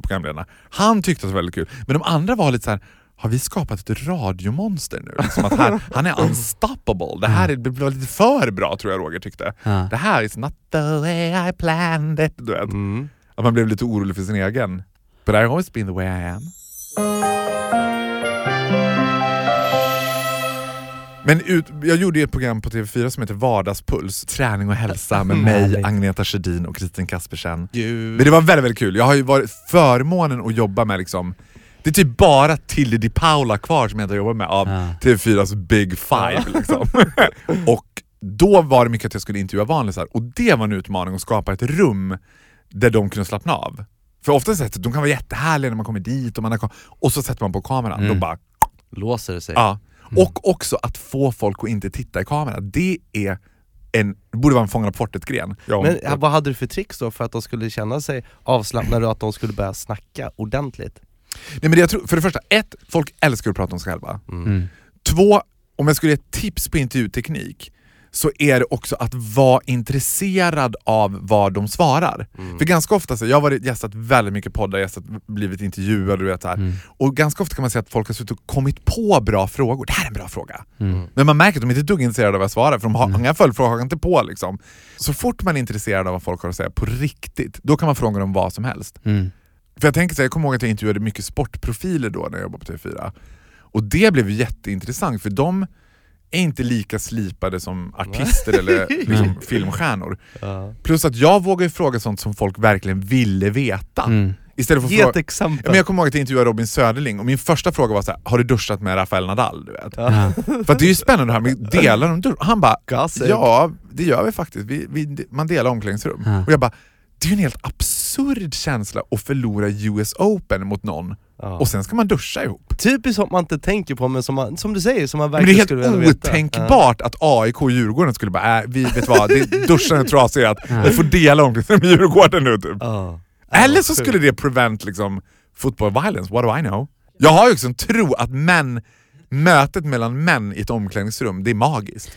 [SPEAKER 5] programledarna, han tyckte att det var väldigt kul. Men de andra var lite så här. Har vi skapat ett radiomonster nu? Liksom att här, han är unstoppable. Det här är, det var lite för bra tror jag Roger tyckte.
[SPEAKER 2] Ja.
[SPEAKER 5] Det här is not the way I planned it. Du vet.
[SPEAKER 3] Mm.
[SPEAKER 5] Att man blev lite orolig för sin egen. But I've always been the way I am. Men ut, jag gjorde ju ett program på TV4 som heter Vardagspuls, träning och hälsa med mig. Agneta Sjödin och Kristin Kaspersen. Men det var väldigt, väldigt kul. Jag har ju varit förmånen att jobba med liksom det är typ bara Tilde Di Paula kvar som jag inte har jobbat med av
[SPEAKER 2] Ja.
[SPEAKER 5] TV4s Big Five. Liksom. och då var det mycket att jag skulle intervjua vanlisar och det var en utmaning att skapa ett rum där de kunde slappna av. För ofta sett, de kan vara jättehärliga när man kommer dit och, man har, kom- och så sätter man på kameran.
[SPEAKER 2] Mm.
[SPEAKER 5] Då bara,
[SPEAKER 3] Låser det sig.
[SPEAKER 5] ja. Och också att få folk att inte titta i kameran. Det är en, borde vara en Fångarna på fortet-gren. Ja,
[SPEAKER 3] Men vad hade du för tricks då för att de skulle känna sig avslappnade och att de skulle börja snacka ordentligt?
[SPEAKER 5] Nej, men det jag tror, för det första, ett, folk älskar att prata om sig själva.
[SPEAKER 2] Mm.
[SPEAKER 5] Två, om jag skulle ge ett tips på intervjuteknik så är det också att vara intresserad av vad de svarar.
[SPEAKER 3] Mm.
[SPEAKER 5] För ganska ofta, så, jag har varit gästat väldigt mycket poddar, gästat, blivit intervjuad du vet, så här.
[SPEAKER 2] Mm.
[SPEAKER 5] och ganska ofta kan man säga att folk har suttit och kommit på bra frågor. Det här är en bra fråga.
[SPEAKER 2] Mm.
[SPEAKER 5] Men man märker att de inte är ett dugg intresserade av vad jag svarar, för de har inga följdfrågor, inte på liksom. Så fort man är intresserad av vad folk har att säga på riktigt, då kan man fråga dem vad som helst. För jag tänker så här, jag kommer ihåg att jag intervjuade mycket sportprofiler då när jag jobbade på TV4. Och det blev ju jätteintressant för de är inte lika slipade som artister eller liksom, filmstjärnor.
[SPEAKER 3] Ja.
[SPEAKER 5] Plus att jag vågar ju fråga sånt som folk verkligen ville veta.
[SPEAKER 2] Mm.
[SPEAKER 5] Istället för
[SPEAKER 3] Ge ett
[SPEAKER 5] fråga,
[SPEAKER 3] exempel.
[SPEAKER 5] Ja, men jag kommer ihåg att jag intervjuade Robin Söderling och min första fråga var så här, har du duschat med Rafael Nadal? Du vet?
[SPEAKER 2] Ja.
[SPEAKER 5] För att det är ju spännande det här med delar de dusch. Han bara, ja det gör vi faktiskt, vi, vi, man delar omklädningsrum.
[SPEAKER 2] Ja.
[SPEAKER 5] Och jag bara, det är ju en helt absurd känsla att förlora US Open mot någon
[SPEAKER 3] Ja.
[SPEAKER 5] och sen ska man duscha ihop.
[SPEAKER 3] Typiskt som man inte tänker på men som, man, som du säger, som man
[SPEAKER 5] det
[SPEAKER 3] verkligen
[SPEAKER 5] är
[SPEAKER 3] skulle
[SPEAKER 5] helt
[SPEAKER 3] vilja veta.
[SPEAKER 5] otänkbart att AIK och Djurgården skulle bara, äh, vi vet vad, det, duschen är trasig, att vi får dela omklädningsrum med Djurgården nu typ.
[SPEAKER 3] Ja.
[SPEAKER 5] Eller
[SPEAKER 3] Ja,
[SPEAKER 5] så skulle det prevent liksom, football violence, what do I know? Jag har ju också en tro att män, mötet mellan män i ett omklädningsrum, det är magiskt.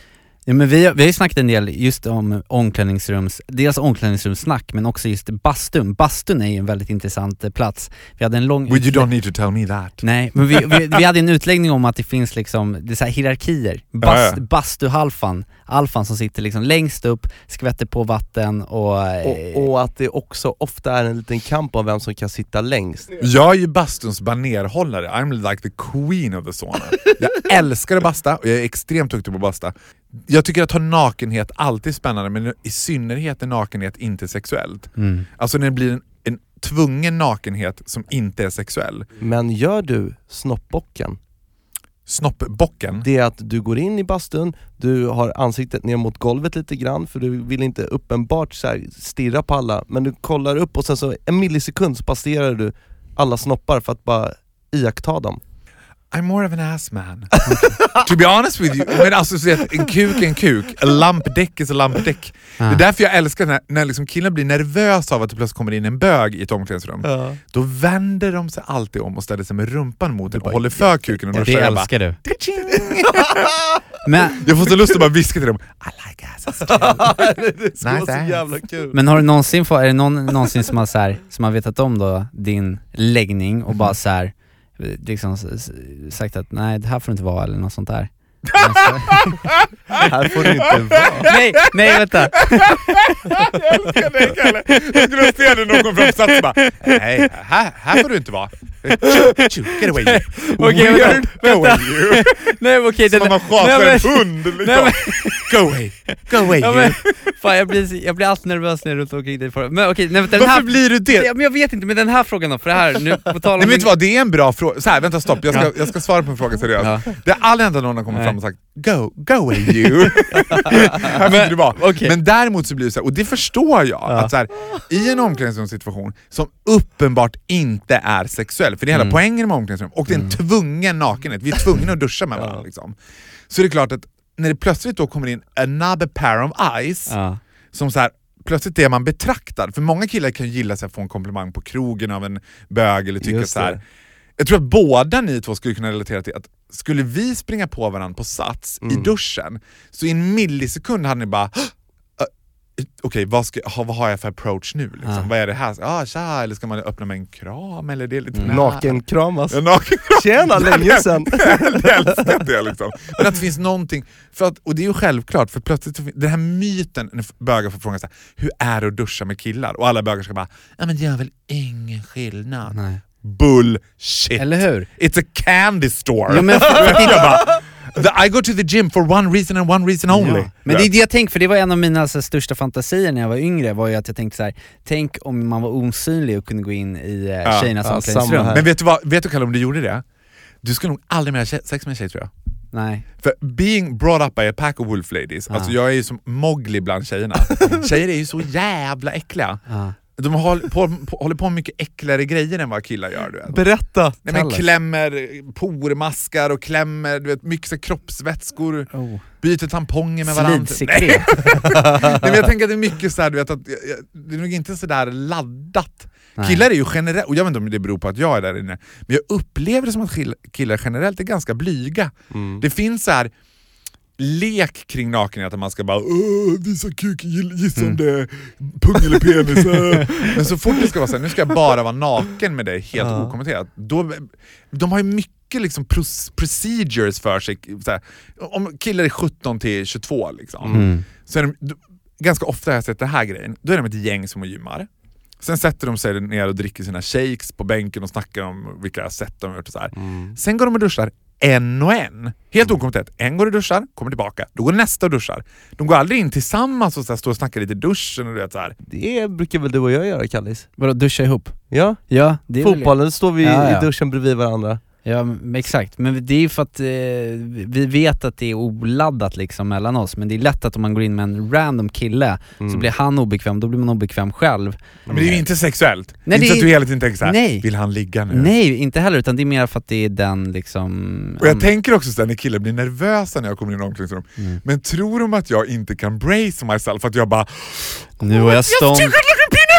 [SPEAKER 2] Ja, men vi, vi har ju snackat en del just om omklädningsrums, dels omklädningsrumssnack men också just bastun. Bastun är ju en väldigt intressant eh, plats. Vi hade en lång
[SPEAKER 5] But you don't need to tell me that.
[SPEAKER 2] Nej, men vi, vi, vi hade en utläggning om att det finns liksom, det är så hierarkier. Bast. Bastuhalfan, alfan som sitter liksom längst upp, skvätter på vatten och... eh,
[SPEAKER 3] Och, och att det också ofta är en liten kamp om vem som kan sitta längst.
[SPEAKER 5] Jag är ju bastuns banerhållare, I'm like the queen of the sauna. Jag älskar att basta och jag är extremt duktig på att basta. Jag tycker att ha nakenhet alltid är spännande men i synnerhet är nakenhet inte sexuellt.
[SPEAKER 2] Mm.
[SPEAKER 5] Alltså när det blir en, en tvungen nakenhet som inte är sexuell.
[SPEAKER 3] Men gör du snoppbocken,
[SPEAKER 5] Snoppbocken.
[SPEAKER 3] det är att du går in i bastun, du har ansiktet ner mot golvet lite grann för du vill inte uppenbart så här stirra på alla, men du kollar upp och sen så en millisekund så passerar du alla snoppar för att bara iaktta dem.
[SPEAKER 5] I'm more of an ass man. to be honest with you, men alltså så att en kuk är en kuk, a lump dick is a lump dick. Det är därför jag älskar när, när liksom killar blir nervösa av att det plötsligt kommer in en bög i ett omklädningsrum. Då vänder de sig alltid om och ställer sig med rumpan mot den och håller för kuken och
[SPEAKER 2] det
[SPEAKER 5] Jag bara,
[SPEAKER 2] älskar du.
[SPEAKER 5] "Ka-ching!"
[SPEAKER 2] Men,
[SPEAKER 5] Jag får så lust att bara viska till dem, I like asses too.
[SPEAKER 3] det ska
[SPEAKER 5] Nice
[SPEAKER 3] vara så
[SPEAKER 5] ass.
[SPEAKER 3] jävla kul.
[SPEAKER 2] men har du någonsin, är det någon någonsin som har, så här, som har vetat om då din läggning och bara så här, liksom sagt att nej det här får du inte vara eller något sånt där? Alltså,
[SPEAKER 3] här får du inte vara.
[SPEAKER 2] nej, nej vänta!
[SPEAKER 5] Jag älskar dig Kalle! Jag skulle se när någon kom fram och satt bara, nej här, här får du inte vara. Choo, choo, Get away you.
[SPEAKER 2] Okej,
[SPEAKER 5] Weird,
[SPEAKER 2] vänta,
[SPEAKER 5] you.
[SPEAKER 2] Nej okej,
[SPEAKER 5] Som
[SPEAKER 2] den-
[SPEAKER 5] man
[SPEAKER 2] men-
[SPEAKER 5] en hund liksom.
[SPEAKER 2] Nej, men-
[SPEAKER 5] Go away, go away
[SPEAKER 2] Ja, men, fan, jag, blir, jag blir alltid nervös när jag är runt omkring dig. Men okej, nej, den
[SPEAKER 5] Varför
[SPEAKER 2] här,
[SPEAKER 5] blir du det?
[SPEAKER 2] Men jag vet inte, men den här frågan då, för det här, nu på tal om...
[SPEAKER 5] Nej men vet
[SPEAKER 2] min-
[SPEAKER 5] du vad, det är en bra fråga. Så här, vänta stopp, jag ska, jag ska svara på en fråga seriöst.
[SPEAKER 2] Ja.
[SPEAKER 5] Det har aldrig hänt att någon har kommit
[SPEAKER 2] Nej.
[SPEAKER 5] fram och sagt Go, go away you. fick du
[SPEAKER 2] okej.
[SPEAKER 5] Men däremot så blir det så här, och det förstår jag, att så här, i en omklädningsrumssituation som uppenbart inte är sexuell, för det är hela
[SPEAKER 2] Mm.
[SPEAKER 5] poängen med omklädningsrum, och det är en tvungen nakenhet, vi är tvungna att duscha med varandra. Liksom. Så det är klart att när det plötsligt då kommer in another pair of eyes,
[SPEAKER 2] Ja.
[SPEAKER 5] som så här, plötsligt är man betraktad. För många killar kan gilla att få en komplimang på krogen av en bög eller tycka så här. Jag tror att båda ni två skulle kunna relatera till att skulle vi springa på varandra på Sats i duschen, så i en millisekund hade ni bara "Hå! Uh, Okej, vad, ska, ha, vad har jag för approach nu? Liksom?
[SPEAKER 2] Ja.
[SPEAKER 5] Vad är det här? Ah, tja, eller ska man öppna med en kram? Eller det är lite nära?
[SPEAKER 3] Nakenkramas.
[SPEAKER 5] Ja, naken
[SPEAKER 3] Tjena, länge sedan!
[SPEAKER 5] jag älskar det liksom. Men att det finns någonting, för att, och det är ju självklart, för plötsligt, den här myten när bögar får frågan så här, hur är det att duscha med killar? Och alla bögar ska bara, ja men det gör väl ingen skillnad.
[SPEAKER 2] Nej.
[SPEAKER 5] Bullshit!
[SPEAKER 2] Eller hur?
[SPEAKER 5] It's a candy store!
[SPEAKER 2] Ja, men-
[SPEAKER 5] jag bara, the, I go to the gym for one reason and one reason only.
[SPEAKER 2] Ja. Men det är det jag tänker, för det var en av mina alltså, största fantasier när jag var yngre, var ju att jag tänkte så här: tänk om man var osynlig och kunde gå in i eh,
[SPEAKER 5] Ja.
[SPEAKER 2] tjejernas
[SPEAKER 3] Ja,
[SPEAKER 2] omklädningsrum.
[SPEAKER 5] Men vet du vad, vet du Kalle om du gjorde det? Du skulle nog aldrig mer ha sex med en tjej tror jag.
[SPEAKER 2] Nej.
[SPEAKER 5] För being brought up by a pack of wolf ladies,
[SPEAKER 2] Ah.
[SPEAKER 5] alltså jag är ju som Mowgli bland tjejerna. Tjejer är ju så jävla äckliga.
[SPEAKER 2] Ja.
[SPEAKER 5] De håller på, på, håller på med mycket äckligare grejer än vad killar gör. Du vet.
[SPEAKER 3] Berätta!
[SPEAKER 5] Nej, men klämmer pormaskar och klämmer du vet, mycket så kroppsvätskor,
[SPEAKER 2] Oh.
[SPEAKER 5] byter tamponger med varandra. Nej,
[SPEAKER 2] Slidsekret.
[SPEAKER 5] nej, men jag tänker att det är mycket så här, du vet, att det är nog inte sådär laddat.
[SPEAKER 2] Nej.
[SPEAKER 5] Killar är ju generellt, och jag vet inte om det beror på att jag är där inne, men jag upplever det som att kill- killar generellt är ganska blyga.
[SPEAKER 3] Mm.
[SPEAKER 5] Det finns så här lek kring nakenhet, att man ska bara "Åh, visa kuk, gissa om det är pung eller penis. äh." Men så fort det ska vara så här, nu ska jag bara vara naken med dig helt
[SPEAKER 3] Ja.
[SPEAKER 5] okommenterat. Då, de har ju mycket liksom procedures för sig. Så här, om killar är 17 till 22 liksom,
[SPEAKER 2] Mm.
[SPEAKER 5] så är de, ganska ofta har jag sett den här grejen, då är de ett gäng som gymmar. Sen sätter de sig ner och dricker sina shakes på bänken och snackar om vilka sätt de har gjort och så.
[SPEAKER 3] Mm.
[SPEAKER 5] Sen går de och duschar en och en. Helt okompetent. En går och duschar, kommer tillbaka. Då går nästa och duschar. De går aldrig in tillsammans och så står och snackar lite i duschen och du vet så här.
[SPEAKER 3] Det brukar väl du och jag göra Kallis?
[SPEAKER 2] Vadå, duscha ihop?
[SPEAKER 3] Ja,
[SPEAKER 2] Ja, det är väl-
[SPEAKER 3] fotbollen står vi
[SPEAKER 2] Ja, ja.
[SPEAKER 3] i duschen bredvid varandra.
[SPEAKER 2] Ja men exakt, men det är ju för att eh, vi vet att det är oladdat liksom mellan oss, men det är lätt att om man går in med en random kille så
[SPEAKER 3] Mm.
[SPEAKER 2] blir han obekväm, då blir man obekväm själv.
[SPEAKER 5] Men det är ju inte sexuellt.
[SPEAKER 2] Nej,
[SPEAKER 5] inte
[SPEAKER 2] det
[SPEAKER 5] så att
[SPEAKER 2] är-
[SPEAKER 5] du hela tiden tänker såhär,
[SPEAKER 2] Nej.
[SPEAKER 5] vill han ligga nu?
[SPEAKER 2] Nej, inte heller, utan det är mer för att det är den liksom...
[SPEAKER 5] Och jag
[SPEAKER 2] um,
[SPEAKER 5] tänker också såhär när killar blir nervösa när jag kommer in i omklädningsrum,
[SPEAKER 2] Mm.
[SPEAKER 5] men tror de att jag inte kan brace myself? Att jag bara
[SPEAKER 2] Nu har jag stånd...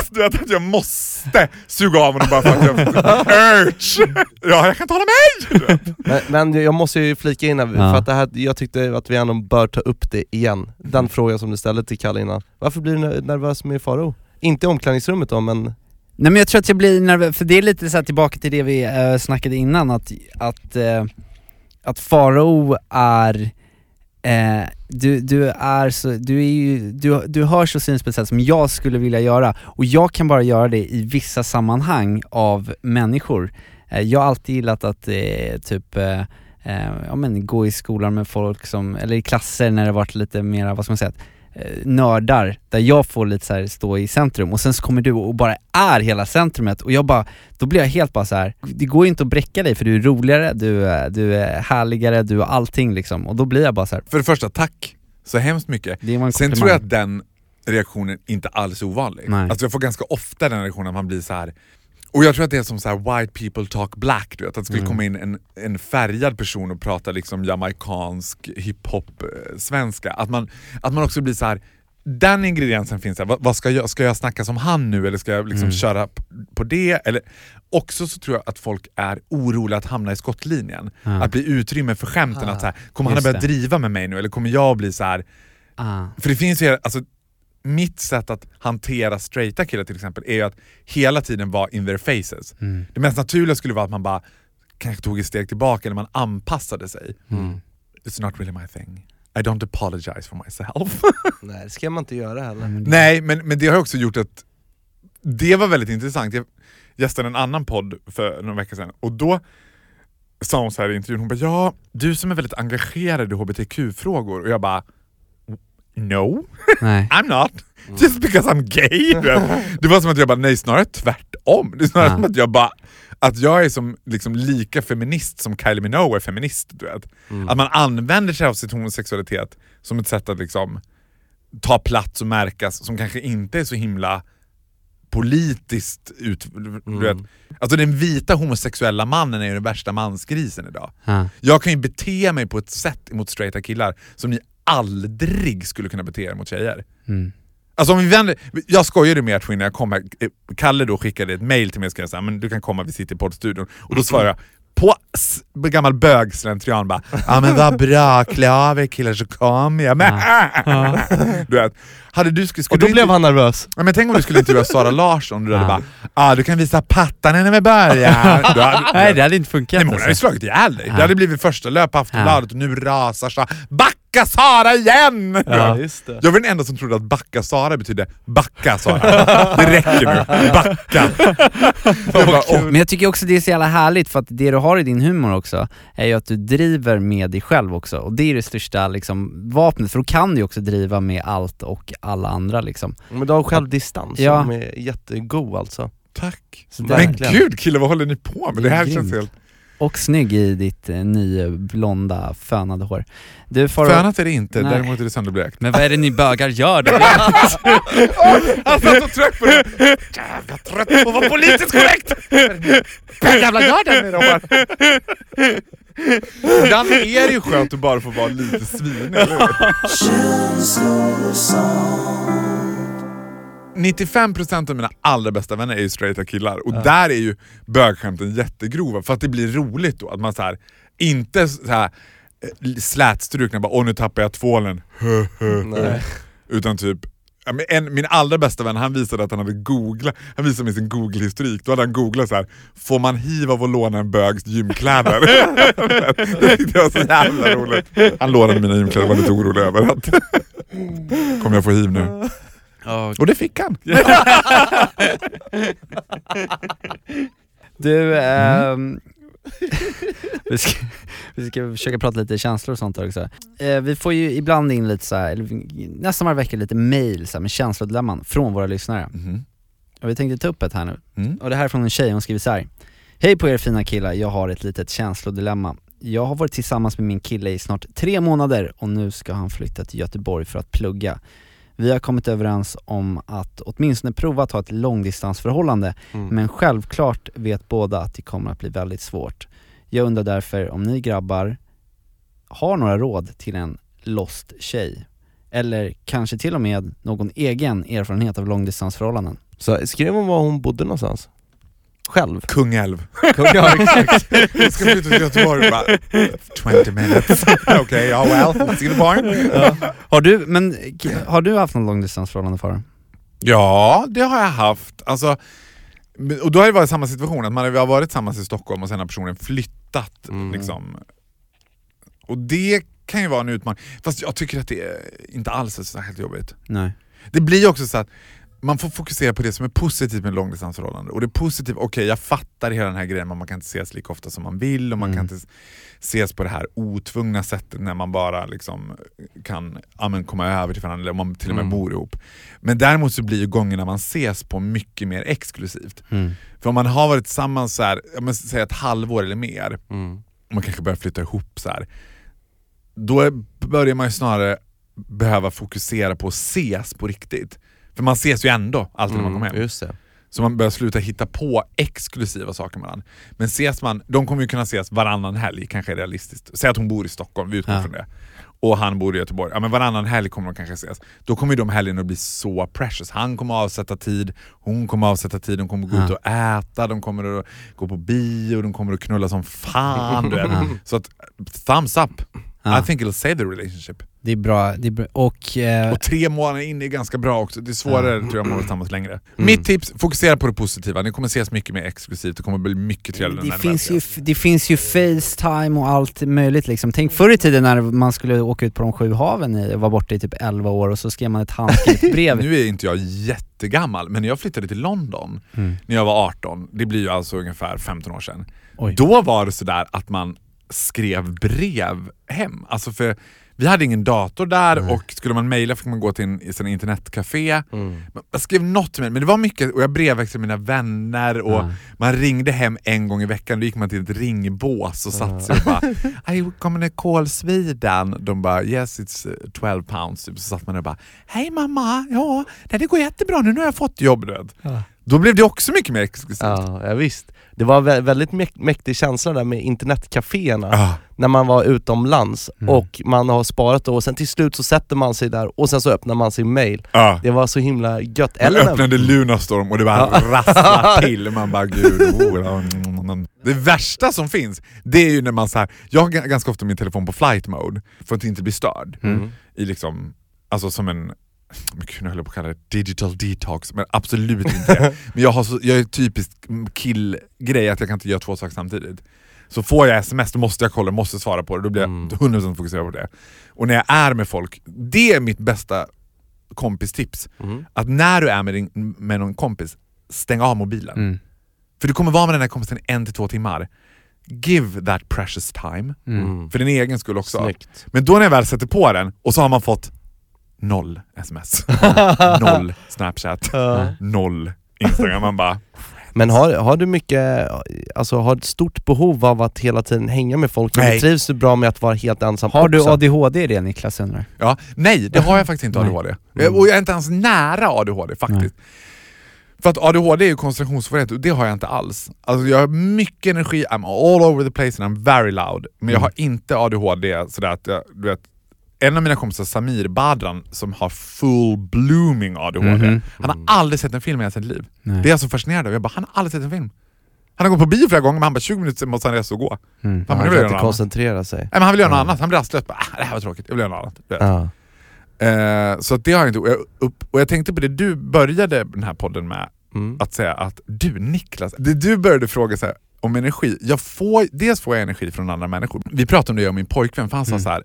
[SPEAKER 5] Du vet att jag måste suga av honom bara för att jag... Urge! Ja, jag kan inte hålla mig!
[SPEAKER 3] Men, men jag måste ju flika in här, för att det här, jag tyckte att vi ändå bör ta upp det igen. Den frågan som du ställde till Kalle innan. Varför blir du ner- nervös med Faro? Inte i omklädningsrummet då, men...
[SPEAKER 2] Nej men jag tror att jag blir nervös, för det är lite så här tillbaka till det vi uh, snackade innan, att, att, eh, att Farao är Eh, du, du är så, du är ju, du, du hörs och syns på ett sätt som jag skulle vilja göra, och jag kan bara göra det i vissa sammanhang av människor. Eh, jag har alltid gillat att eh, typ eh, eh, ja, men gå i skolan med folk som, eller i klasser när det varit lite mera, vad ska man säga, nördar, där jag får lite så stå i centrum och sen så kommer du och bara är hela centrumet och jag bara, då blir jag helt bara så här. det går ju inte att bräcka dig för du är roligare, du, är- du är härligare, du har allting liksom och då blir jag bara så här.
[SPEAKER 5] För det första, tack så hemskt mycket. Sen tror jag att den reaktionen inte alls är ovanlig.
[SPEAKER 2] Nej.
[SPEAKER 5] Alltså jag får ganska ofta den reaktionen att man blir så här. Och jag tror att det är som så här white people talk black, du vet. Att det skulle
[SPEAKER 2] Mm.
[SPEAKER 5] komma in en, en färgad person och prata liksom jamaicansk hiphop-svenska. Att man, att man också blir så här. den ingrediensen finns där, vad, vad ska, jag, ska jag snacka som han nu eller ska jag liksom
[SPEAKER 2] Mm.
[SPEAKER 5] köra på det? Eller, också så tror jag att folk är oroliga att hamna i skottlinjen.
[SPEAKER 2] Ja.
[SPEAKER 5] Att bli utrymme för skämten,
[SPEAKER 3] Ah,
[SPEAKER 5] att så här, kommer han att börja
[SPEAKER 2] det.
[SPEAKER 5] driva med mig nu eller kommer jag bli så här
[SPEAKER 2] ah.
[SPEAKER 5] för det finns ju, alltså mitt sätt att hantera straighta killar till exempel är ju att hela tiden vara in their faces.
[SPEAKER 2] Mm.
[SPEAKER 5] Det mest naturliga skulle vara att man bara kanske tog ett steg tillbaka eller man anpassade sig.
[SPEAKER 2] Mm.
[SPEAKER 5] It's not really my thing. I don't apologize for myself.
[SPEAKER 3] Nej det ska man inte göra heller.
[SPEAKER 2] Det-
[SPEAKER 5] Nej, men, men det har också gjort att det var väldigt intressant. Jag gästade en annan podd för några veckor sedan och då sa hon så här i intervjun, hon bara ja, du som är väldigt engagerad i hbtq-frågor och jag bara No,
[SPEAKER 2] Nej.
[SPEAKER 5] I'm not. Just because I'm gay. Det var som att jag bara, nej snarare tvärtom. Det är snarare
[SPEAKER 2] Ja.
[SPEAKER 5] som att jag bara, att jag är som liksom lika feminist som Kylie Minogue är feminist. Du vet.
[SPEAKER 3] Mm.
[SPEAKER 5] Att man använder sig av sin homosexualitet som ett sätt att liksom ta plats och märkas som kanske inte är så himla politiskt ut... Du
[SPEAKER 3] Mm.
[SPEAKER 5] vet. Alltså den vita homosexuella mannen är ju den värsta mansgrisen idag.
[SPEAKER 2] Ah.
[SPEAKER 5] Jag kan ju bete mig på ett sätt mot straighta killar som ni aldrig skulle kunna bete er mot tjejer.
[SPEAKER 2] Mm.
[SPEAKER 5] Alltså om vi vänder, jag skojade med ert när jag kom här, Eh, Kalle då skickade ett mail till mig och skrev såhär, men du kan komma, vi sitter i poddstudion. Och då svarade jag, på gammal bögslentrian bara, ja men vad bra, klä av er killar så kommer jag. Men, du vet, hade du, skulle,
[SPEAKER 3] Och
[SPEAKER 5] skulle
[SPEAKER 3] då
[SPEAKER 5] du
[SPEAKER 3] blev han nervös.
[SPEAKER 5] Ja, men tänk om du skulle intervjua Sara Larsson, du hade
[SPEAKER 2] Ja.
[SPEAKER 5] bara, ah, du kan visa pattarna när vi börjar. Du hade,
[SPEAKER 2] Nej det hade inte funkat
[SPEAKER 5] Nej, men hon hade
[SPEAKER 2] alltså.
[SPEAKER 5] slagit ihjäl dig.
[SPEAKER 2] Ja.
[SPEAKER 5] Det hade blivit första löp på Aftonbladet och nu rasar Sara. Backa Sara igen!
[SPEAKER 2] Ja.
[SPEAKER 3] just det.
[SPEAKER 5] Jag var den enda som trodde att backa Sara betydde backa Sara. Det räcker nu, backa. Jag bara, åh,
[SPEAKER 2] Men jag tycker också det är så jävla härligt för att det du har i din humor också är ju att du driver med dig själv också och det är det största liksom, vapnet för då kan du ju också driva med allt och alla andra liksom.
[SPEAKER 3] Men du har självdistans
[SPEAKER 2] Ja.
[SPEAKER 3] som är jättegod alltså.
[SPEAKER 5] Tack.
[SPEAKER 2] Så
[SPEAKER 5] Men gud killar, vad håller ni på med? Det här känns helt...
[SPEAKER 2] Och snygg i ditt eh, nya blonda fönade hår. Du får...
[SPEAKER 5] Fönat är det inte,
[SPEAKER 2] Nej.
[SPEAKER 5] däremot är det sönderblekt.
[SPEAKER 2] Men vad är det ni bögar gör då?
[SPEAKER 5] Han satt så trött på det. Jävla trött på att vara politiskt korrekt! Jävla gör den nu då! Ibland är det ju skönt att bara få vara lite svinig, eller hur? 95% av mina allra bästa vänner är ju straighta killar och där är ju bögskämten jättegrova för att det blir roligt då. Att man så här, inte så här eh, slätstrukna bara åh nu tappar jag tvålen, utan typ ja, en, min allra bästa vän han visade att han hade googlat, han visade mig sin google-historik, då hade han googlat så här: får man hiv av att låna en bögs gymkläder? det tyckte jag var så jävla roligt. Han lånade mina gymkläder och var lite orolig över att kommer jag få hiv nu? Och det fick han.
[SPEAKER 2] Du, ehm, vi, ska, vi ska försöka prata lite känslor och sånt också. Eh, vi får ju ibland in lite så här, eller nästan varje vecka lite mail så här, med känslodilemman från våra lyssnare.
[SPEAKER 5] Mhm.
[SPEAKER 2] Och vi tänkte ta upp ett här nu.
[SPEAKER 5] Mm.
[SPEAKER 2] Och det här är från en tjej, hon skriver så här. Hej på er fina killar, jag har ett litet känslodilemma. Jag har varit tillsammans med min kille i snart tre månader och nu ska han flytta till Göteborg för att plugga. Vi har kommit överens om att åtminstone prova att ha ett långdistansförhållande,
[SPEAKER 3] Mm.
[SPEAKER 2] men självklart vet båda att det kommer att bli väldigt svårt. Jag undrar därför om ni grabbar har några råd till en lost tjej? Eller kanske till och med någon egen erfarenhet av långdistansförhållanden?
[SPEAKER 3] Så skrev hon var hon bodde någonstans? Själv?
[SPEAKER 5] Kungälv.
[SPEAKER 3] ja, exakt.
[SPEAKER 5] Jag ska flytta till Göteborg bara 20 minutes. Okej, ja well, see the point.
[SPEAKER 2] Har du, men har du haft någon långdistansförhållande Farah?
[SPEAKER 5] Ja, det har jag haft. Alltså, och då har det varit samma situation, att man har varit tillsammans i Stockholm och sen har personen flyttat.
[SPEAKER 3] Mm.
[SPEAKER 5] Liksom. Och det kan ju vara en utmaning. Fast jag tycker att det inte alls är så särskilt jobbigt.
[SPEAKER 2] Nej.
[SPEAKER 5] Det blir också så att man får fokusera på det som är positivt med långdistansförhållande. Och det positiva, okej jag fattar hela den här grejen, men man kan inte ses lika ofta som man vill och man
[SPEAKER 2] Mm.
[SPEAKER 5] kan inte ses på det här otvungna sättet när man bara liksom kan ja, men komma över till varandra, eller man till och med
[SPEAKER 3] Mm.
[SPEAKER 5] bor ihop. Men däremot så blir ju gångerna man ses på mycket mer exklusivt.
[SPEAKER 2] Mm.
[SPEAKER 5] För om man har varit tillsammans så här, ja, men, säg ett halvår eller mer,
[SPEAKER 3] Mm.
[SPEAKER 5] och man kanske börjar flytta ihop så här. Då är- börjar man ju snarare behöva fokusera på att ses på riktigt. För man ses ju ändå alltid när man kommer hem.
[SPEAKER 3] Mm, Just det.
[SPEAKER 5] Så man börjar sluta hitta på exklusiva saker med varandra. Men ses man, de kommer ju kunna ses varannan helg, kanske är realistiskt. Säg att hon bor i Stockholm, vi utgår
[SPEAKER 2] Ja.
[SPEAKER 5] från det. Och han bor i Göteborg. Ja men varannan helg kommer de kanske ses. Då kommer ju de helgerna att bli så precious. Han kommer att avsätta tid, hon kommer att avsätta tid, de kommer att gå
[SPEAKER 2] Ja.
[SPEAKER 5] ut och äta, de kommer att gå på bio, de kommer att knulla som fan. Du vet. Så att, thumbs up.
[SPEAKER 2] Ja.
[SPEAKER 5] I think it'll save the relationship.
[SPEAKER 2] Det är bra, det är bra. och eh,
[SPEAKER 5] Och tre månader in är ganska bra också. Det är svårare tror jag om man tillsammans längre.
[SPEAKER 2] Mm.
[SPEAKER 5] Mitt tips, fokusera på det positiva. Ni kommer ses mycket mer exklusivt, det kommer bli mycket trevligare
[SPEAKER 2] det
[SPEAKER 5] ni
[SPEAKER 2] finns, ju, det finns ju Facetime och allt möjligt liksom. Tänk förr i tiden när man skulle åka ut på de sju haven i, var borta i typ 11 år och så skrev man ett handskrivet brev.
[SPEAKER 5] Nu är inte jag jättegammal, men när jag flyttade till London
[SPEAKER 2] Mm.
[SPEAKER 5] när jag var 18, det blir ju alltså ungefär 15 år sedan.
[SPEAKER 2] Oj.
[SPEAKER 5] Då var det sådär att man skrev brev hem. Alltså för vi hade ingen dator där och skulle man mejla fick man gå till en, en internetcafé.
[SPEAKER 3] Mm.
[SPEAKER 5] Jag skrev något till mig, men det var mycket, och jag brevväxlade med mina vänner och
[SPEAKER 2] Ja.
[SPEAKER 5] man ringde hem en gång i veckan, då gick man till ett ringbås och satt sig och bara I to call Sweden. De bara yes it's eh, 12 pounds. Typ. Så satt man där och bara Hej mamma, ja det går jättebra nu, nu har jag fått jobb.
[SPEAKER 2] Ja.
[SPEAKER 5] Då blev det också mycket mer exklusivt.
[SPEAKER 3] Ja, ja, visst. Det var vä- väldigt mäk- mäktig känsla där med internetcaféerna,
[SPEAKER 5] Ah.
[SPEAKER 3] när man var utomlands
[SPEAKER 2] Mm.
[SPEAKER 3] och man har sparat och sen till slut så sätter man sig där och sen så öppnar man sin mail.
[SPEAKER 5] Ah.
[SPEAKER 3] Det var så himla gött.
[SPEAKER 5] Man
[SPEAKER 3] Eller
[SPEAKER 5] öppnade Lunarstorm och det bara
[SPEAKER 3] Ja.
[SPEAKER 5] rasslar till. Man bara gud, oh, mm, mm. Det värsta som finns, det är ju när man så här, jag har ganska ofta min telefon på flight mode för att inte bli störd.
[SPEAKER 3] Mm.
[SPEAKER 5] I liksom, alltså som en, gud, nu höll jag på att kalla det digital detox, men absolut inte det. Men jag, har så, jag är typisk killgrej att jag kan inte göra två saker samtidigt. Så får jag sms då måste jag kolla, måste svara på det, då blir jag
[SPEAKER 3] Mm.
[SPEAKER 5] 100% fokuserad på det. Och när jag är med folk, det är mitt bästa kompistips.
[SPEAKER 3] Mm.
[SPEAKER 5] Att när du är med, din, med någon kompis, stäng av mobilen.
[SPEAKER 2] Mm.
[SPEAKER 5] För du kommer vara med den här kompisen en till två timmar. Give that precious time.
[SPEAKER 2] Mm.
[SPEAKER 5] för din egen skull också.
[SPEAKER 3] Snyggt.
[SPEAKER 5] Men då när jag väl sätter på den och så har man fått noll sms, noll snapchat, noll instagram. Man bara,
[SPEAKER 3] Men har, har du mycket, alltså har ett stort behov av att hela tiden hänga med folk?
[SPEAKER 5] Nej.
[SPEAKER 3] trivs du bra med att vara helt ensam
[SPEAKER 2] Har du
[SPEAKER 3] också?
[SPEAKER 2] ADHD i det Niklas undrar?
[SPEAKER 5] ja, nej det har jag faktiskt inte
[SPEAKER 2] Nej.
[SPEAKER 5] ADHD.
[SPEAKER 3] Mm.
[SPEAKER 5] Och jag är inte ens nära ADHD faktiskt. För att ADHD är ju koncentrationssvårighet och det har jag inte alls. Alltså jag har mycket energi, I'm all over the place and I'm very loud. Men jag har inte ADHD sådär att jag, du vet, en av mina kompisar, Samir Badran, som har full blooming ADHD,
[SPEAKER 2] Mhm.
[SPEAKER 5] han har aldrig sett en film i hela sitt liv.
[SPEAKER 2] Nej.
[SPEAKER 5] Det är jag så fascinerad av. Jag bara, han har aldrig sett en film. Han har gått på bio flera gånger men han bara 20 minuter måste han resa och gå.
[SPEAKER 2] Mm.
[SPEAKER 3] Han
[SPEAKER 5] nu
[SPEAKER 3] kan
[SPEAKER 5] jag
[SPEAKER 3] inte
[SPEAKER 5] något annat.
[SPEAKER 3] koncentrera sig.
[SPEAKER 5] Nej, men han vill göra något
[SPEAKER 3] Ja.
[SPEAKER 5] annat, han blir rastlös. Bara, Ah, det här var tråkigt, jag vill göra något annat.
[SPEAKER 3] Ja.
[SPEAKER 5] Eh, så det har jag inte. Och jag, upp, och jag tänkte på det du började den här podden med,
[SPEAKER 3] Mm.
[SPEAKER 5] att säga att du Niklas, det du började fråga så här, om energi. Jag får, dels får jag energi från andra människor. Vi pratade om det om min pojkvän, för han sa
[SPEAKER 2] Mm.
[SPEAKER 5] så här.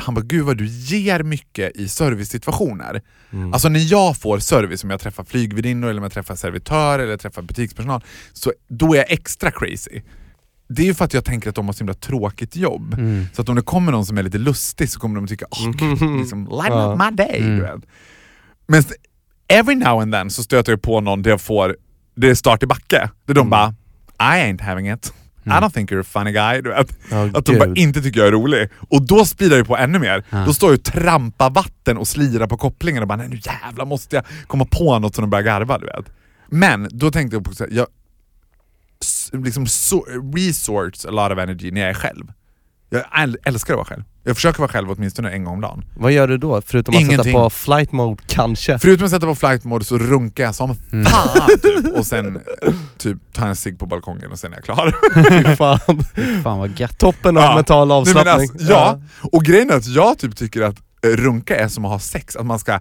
[SPEAKER 5] Han bara, gud vad du ger mycket i servicesituationer.
[SPEAKER 3] Mm.
[SPEAKER 5] Alltså när jag får service, om jag träffar flygvärdinnor, eller om jag träffar servitör eller träffar butikspersonal, så då är jag extra crazy. det är ju för att jag tänker att de har så himla tråkigt jobb.
[SPEAKER 2] Mm.
[SPEAKER 5] Så att om det kommer någon som är lite lustig så kommer de tycka åh gud, liksom, lighten
[SPEAKER 3] Ja.
[SPEAKER 5] up my day.
[SPEAKER 2] Mm.
[SPEAKER 5] Men every now and then så stöter jag på någon där jag får, det är start i backe. Där de bara, I ain't having it. I don't think you're a funny guy. Du vet.
[SPEAKER 3] Ja,
[SPEAKER 5] Att de bara inte tycker jag är rolig. Och då speedar det på ännu mer.
[SPEAKER 2] Ja.
[SPEAKER 5] Då står jag och trampar vatten och slirar på kopplingen och bara nej nu jävlar måste jag komma på något som de börjar garva. Du vet. Men då tänkte jag på att jag liksom so resorts a lot of energy när jag är själv. Jag äl- älskar att vara själv. Jag försöker vara själv åtminstone en gång om dagen.
[SPEAKER 3] Vad gör du då? Förutom att sätta
[SPEAKER 5] Ingenting.
[SPEAKER 3] på flight mode kanske?
[SPEAKER 5] Förutom att sätta på flight mode så runkar jag som
[SPEAKER 2] Mm.
[SPEAKER 5] fan typ. och sen typ tar jag en cigg på balkongen och sen är jag klar.
[SPEAKER 3] Fan.
[SPEAKER 2] Fan vad gött.
[SPEAKER 3] Toppen av
[SPEAKER 5] Ja.
[SPEAKER 3] mental avslappning.
[SPEAKER 5] alltså, ja, och grejen är att jag typ tycker att eh, runka är som att ha sex, att man ska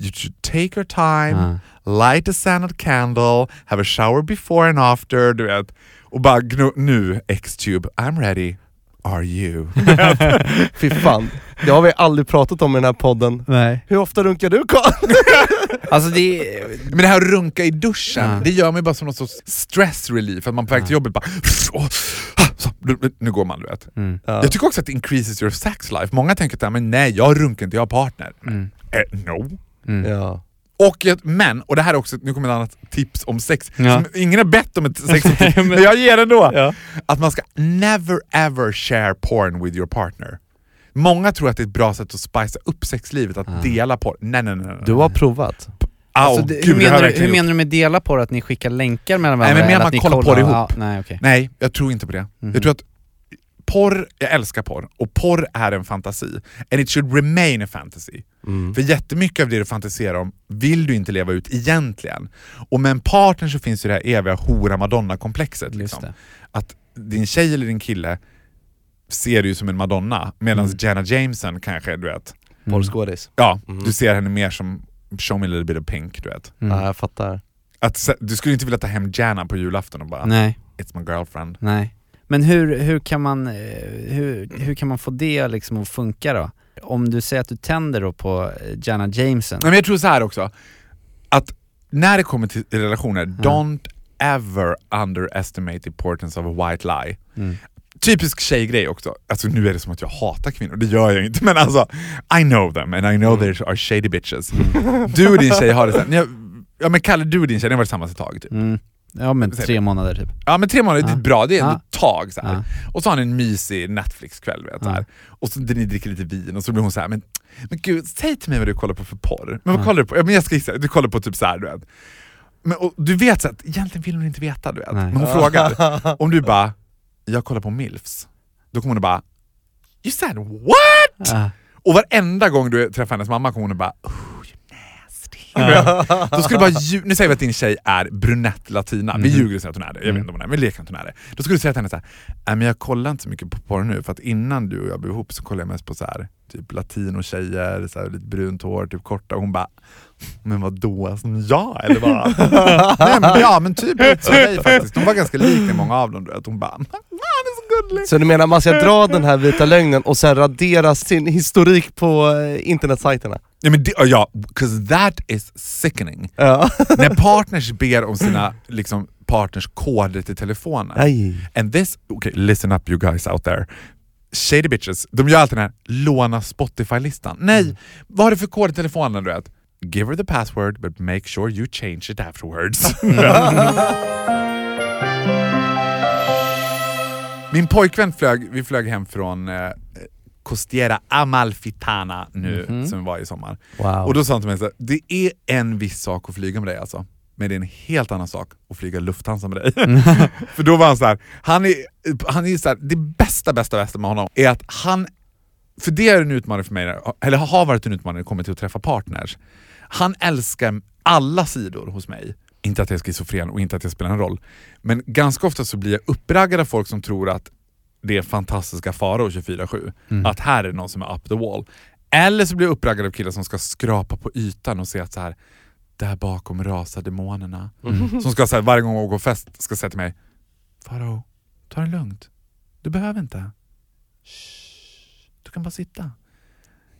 [SPEAKER 5] You should take your time, light a scented candle, have a shower before and after, du vet. Och bara nu X-tube, I'm ready, are you?
[SPEAKER 3] Fy fan. Det har vi aldrig pratat om i den här podden.
[SPEAKER 2] Nej.
[SPEAKER 3] Hur ofta runkar du Karl?
[SPEAKER 2] Alltså det.
[SPEAKER 5] Men det här att runka i duschen,
[SPEAKER 2] Ja.
[SPEAKER 5] det gör mig bara som någon sorts stress relief, att man på väg till jobbet bara åh, så, nu- går man du vet.
[SPEAKER 2] Mm.
[SPEAKER 3] Ja.
[SPEAKER 5] Jag tycker också att det increases your sex life. Många tänker att men nej, jag runkar inte, jag har partner.
[SPEAKER 2] Mm.
[SPEAKER 5] Eh, no.
[SPEAKER 2] Mm.
[SPEAKER 3] Ja.
[SPEAKER 5] Och jag, men, och det här är också, nu kommer ett annat tips om sex,
[SPEAKER 2] Ja.
[SPEAKER 5] som ingen har bett om ett sextips, men jag ger det ändå.
[SPEAKER 2] Ja.
[SPEAKER 5] Att man ska never ever share porn with your partner. Många tror att det är ett bra sätt att spicea upp sexlivet, att
[SPEAKER 2] Ah.
[SPEAKER 5] dela porn. Nej nej nej. nej.
[SPEAKER 3] Du har provat?
[SPEAKER 2] Alltså, det,
[SPEAKER 5] gud,
[SPEAKER 2] hur, menar du, hur menar du med dela på det? Att ni skickar länkar mellan
[SPEAKER 5] Nej,
[SPEAKER 2] varandra?
[SPEAKER 5] men mer
[SPEAKER 2] eller
[SPEAKER 5] man
[SPEAKER 2] att ni
[SPEAKER 5] kollar på det ihop.
[SPEAKER 2] Ja, nej, okej.
[SPEAKER 5] Nej, jag tror inte på det.
[SPEAKER 2] Mhm.
[SPEAKER 5] Jag tror att porr, jag älskar porr, och porr är en fantasi. And it should remain a fantasy.
[SPEAKER 3] Mm.
[SPEAKER 5] För jättemycket av det du fantiserar om vill du inte leva ut egentligen. Och med en partner så finns ju det här eviga hora-madonna-komplexet. Liksom. Att din tjej eller din kille ser du som en madonna, medan
[SPEAKER 2] Mm.
[SPEAKER 5] Jenna Jameson kanske, du vet,
[SPEAKER 2] Mm.
[SPEAKER 3] Porrskådis?
[SPEAKER 5] ja,
[SPEAKER 3] Mm.
[SPEAKER 5] du ser henne mer som show me a little bit of pink, du vet.
[SPEAKER 2] Mm.
[SPEAKER 3] Ja, jag fattar.
[SPEAKER 5] Att, du skulle inte vilja ta hem Jana på julafton och bara
[SPEAKER 2] Nej,
[SPEAKER 5] “It's my girlfriend”.
[SPEAKER 2] nej. Men hur, hur, kan man, eh, hur, hur kan man få det liksom att funka då? Om du säger att du tänder då på eh, Jana Jameson,
[SPEAKER 5] men jag tror så här också, att när det kommer till relationer,
[SPEAKER 2] Ja.
[SPEAKER 5] don't ever underestimate the importance of a white lie.
[SPEAKER 2] mm.
[SPEAKER 5] Typisk tjejgrej också, alltså nu är det som att jag hatar kvinnor, det gör jag inte men alltså I know them and I know
[SPEAKER 3] Mm.
[SPEAKER 5] they are shady bitches. Du och din tjej har det såhär, ja men Kalle du och din tjej, ni har varit tillsammans ett tag typ.
[SPEAKER 2] Ja men tre månader typ.
[SPEAKER 5] Ja men tre månader, det
[SPEAKER 2] Ja.
[SPEAKER 5] är bra, det är ändå
[SPEAKER 2] Ja.
[SPEAKER 5] ett tag så.
[SPEAKER 2] Ja.
[SPEAKER 5] Och så har ni en mysig Netflix-kväll vet, så här. och så ni dricker lite vin och så blir hon så här, men, men gud, säg till mig vad du kollar på för porr. Men vad kollar du på? Ja, men jag ska gissa, du kollar på typ så här, du vet. Men, och, du vet så att egentligen vill hon inte veta, du vet.
[SPEAKER 2] Nej.
[SPEAKER 5] Men hon frågar. Om du bara, jag kollar på milfs, då kommer hon bara, you said what? Och varenda gång du träffar hennes mamma kommer hon bara oh, nasty. Då skulle bara, lju- nu säger vi att din tjej är brunett latina, vi
[SPEAKER 2] Mhm.
[SPEAKER 5] ljuger och säger att hon är det, jag vet
[SPEAKER 2] Mm.
[SPEAKER 5] inte om hon är, men leker att hon är det. Då skulle du säga till henne så här, "Nej, men jag kollar inte så mycket på porr nu för att innan du och jag blev ihop så kollade jag mest på så här, typ latinotjejer, så här, lite brunt hår, typ korta, och hon bara men vad då? Som jag eller vad? Nej, men, ja men typ som dig faktiskt, de var ganska lika många av dem vet. Hon bara, är. Så
[SPEAKER 3] du menar man ska dra den här vita lögnen och sen radera sin historik på eh, internetsajterna?
[SPEAKER 5] Ja, men det, ja, 'cause that is sickening.
[SPEAKER 3] Ja.
[SPEAKER 5] När partners ber om sina liksom, partners koder till telefonen.
[SPEAKER 3] Nej.
[SPEAKER 5] And this, okay, listen up you guys out there. Shady bitches, de gör alltid den här låna Spotify-listan. Nej, vad har du för kod i telefonen du vet? Give her the password but make sure you change it afterwards. Min pojkvän flög, vi flög hem från eh, Costiera Amalfitana nu,
[SPEAKER 2] Mhm.
[SPEAKER 5] som vi var i sommar.
[SPEAKER 3] Wow.
[SPEAKER 5] Och då sa han till mig så det är en viss sak att flyga med dig alltså. Men det är en helt annan sak att flyga Lufthansa med dig. För då var han så här, han är, han är så här, det bästa, bästa, bästa med honom är att han, för det är en utmaning för mig, eller har varit en utmaning när det kommer till att träffa partners. Han älskar alla sidor hos mig. Inte att jag är schizofren och inte att jag spelar en roll. Men ganska ofta så blir jag uppraggad av folk som tror att det är fantastiska Farao 24-7.
[SPEAKER 2] Mm.
[SPEAKER 5] Att här är någon som är up the wall. Eller så blir jag uppraggad av killar som ska skrapa på ytan och se att så här, där bakom rasar demonerna.
[SPEAKER 2] Mm.
[SPEAKER 5] Som ska så här, varje gång jag går fest ska säga till mig, Farao, ta det lugnt. Du behöver inte. Shh, du kan bara sitta.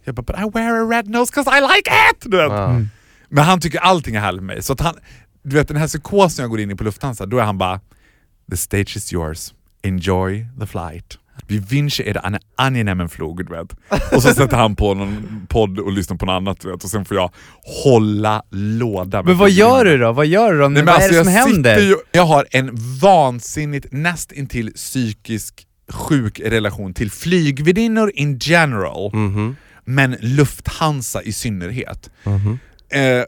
[SPEAKER 5] Jag bara, but I wear a red nose cause I like it! Du vet.
[SPEAKER 3] Ja.
[SPEAKER 2] Mm.
[SPEAKER 5] Men han tycker allting är härligt med mig. Så att han, du vet den här psykosen jag går in i på Lufthansa, då är han bara The stage is yours. Enjoy the flight. Vi wünsche er en angenehmen Flug, du vet. Och så sätter han på någon podd och lyssnar på något annat, du vet. Och sen får jag hålla låda.
[SPEAKER 2] Men vad gör du då? Vad gör du då?
[SPEAKER 5] Nej,
[SPEAKER 2] vad är
[SPEAKER 5] alltså,
[SPEAKER 2] det som
[SPEAKER 5] jag
[SPEAKER 2] händer?
[SPEAKER 5] Ju, jag har en vansinnigt, näst intill psykisk sjuk relation till flygvärdinnor in general,
[SPEAKER 3] Mhm.
[SPEAKER 5] men Lufthansa i synnerhet.
[SPEAKER 3] Mhm.
[SPEAKER 5] Eh,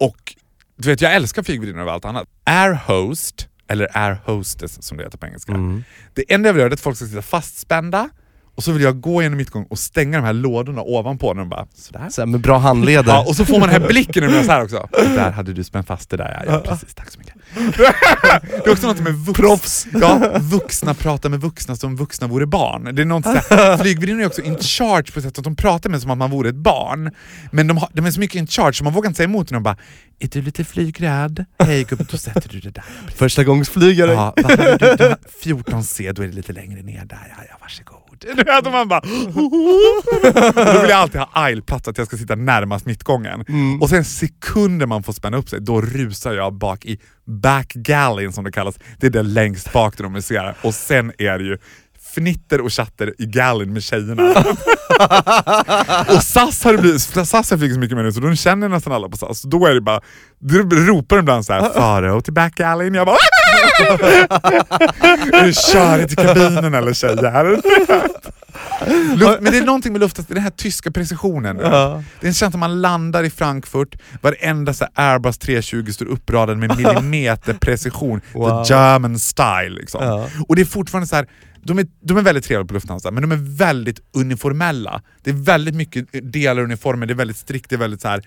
[SPEAKER 5] och du vet, jag älskar flygvärdinnor över allt annat. Air host, eller air hostess som det heter på engelska.
[SPEAKER 3] Mm.
[SPEAKER 5] Det enda jag vill göra är att folk ska sitta fastspända och så vill jag gå genom mittgång och stänga de här lådorna ovanpå när de bara sådär.
[SPEAKER 3] Så med bra handleder.
[SPEAKER 5] Ja, och så får man den här blicken när man så här också. Där hade du spänt fast det där ja. ja precis, tack så mycket. Det är också något med vux,
[SPEAKER 3] Proffs.
[SPEAKER 5] Ja, vuxna pratar med vuxna som vuxna vore barn. Det är något sådär, är också in charge på sätt att de pratar med som att man vore ett barn. Men de, har, de är så mycket in charge så man vågar inte säga emot när de bara Är du lite flygrädd? Hej gubben, då sätter du det där.
[SPEAKER 3] Första.
[SPEAKER 5] Ja, vad hade du, du har 14C, då är det lite längre ner där. Ja, ja varsågod. Vet, och man bara... Då vill jag alltid ha aisleplats, att jag ska sitta närmast mittgången.
[SPEAKER 3] Mm.
[SPEAKER 5] Och sen sekunder man får spänna upp sig, då rusar jag bak i back galley som det kallas. Det är där längst bak där de musicerar. Och sen är det ju fnitter och chatter i gallen med tjejerna. och SAS har blivit, SAS har fick så mycket med nu så de känner nästan alla på SAS. Då är det bara, då ropar de ibland såhär Farao till back alley” Jag bara Är till kabinen eller tjejer? Luft, men det är någonting med luften, den här tyska precisionen.
[SPEAKER 3] Ja.
[SPEAKER 5] Det en känsla man landar i Frankfurt, varenda så Airbus 320 står uppradad med millimeter precision.
[SPEAKER 3] Wow.
[SPEAKER 5] The German style. Liksom.
[SPEAKER 3] Ja.
[SPEAKER 5] Och det är fortfarande så här. De är, de är väldigt trevliga på Lufthansa, men de är väldigt uniformella. Det är väldigt mycket delar i uniformen, det är väldigt strikt, det är väldigt så här.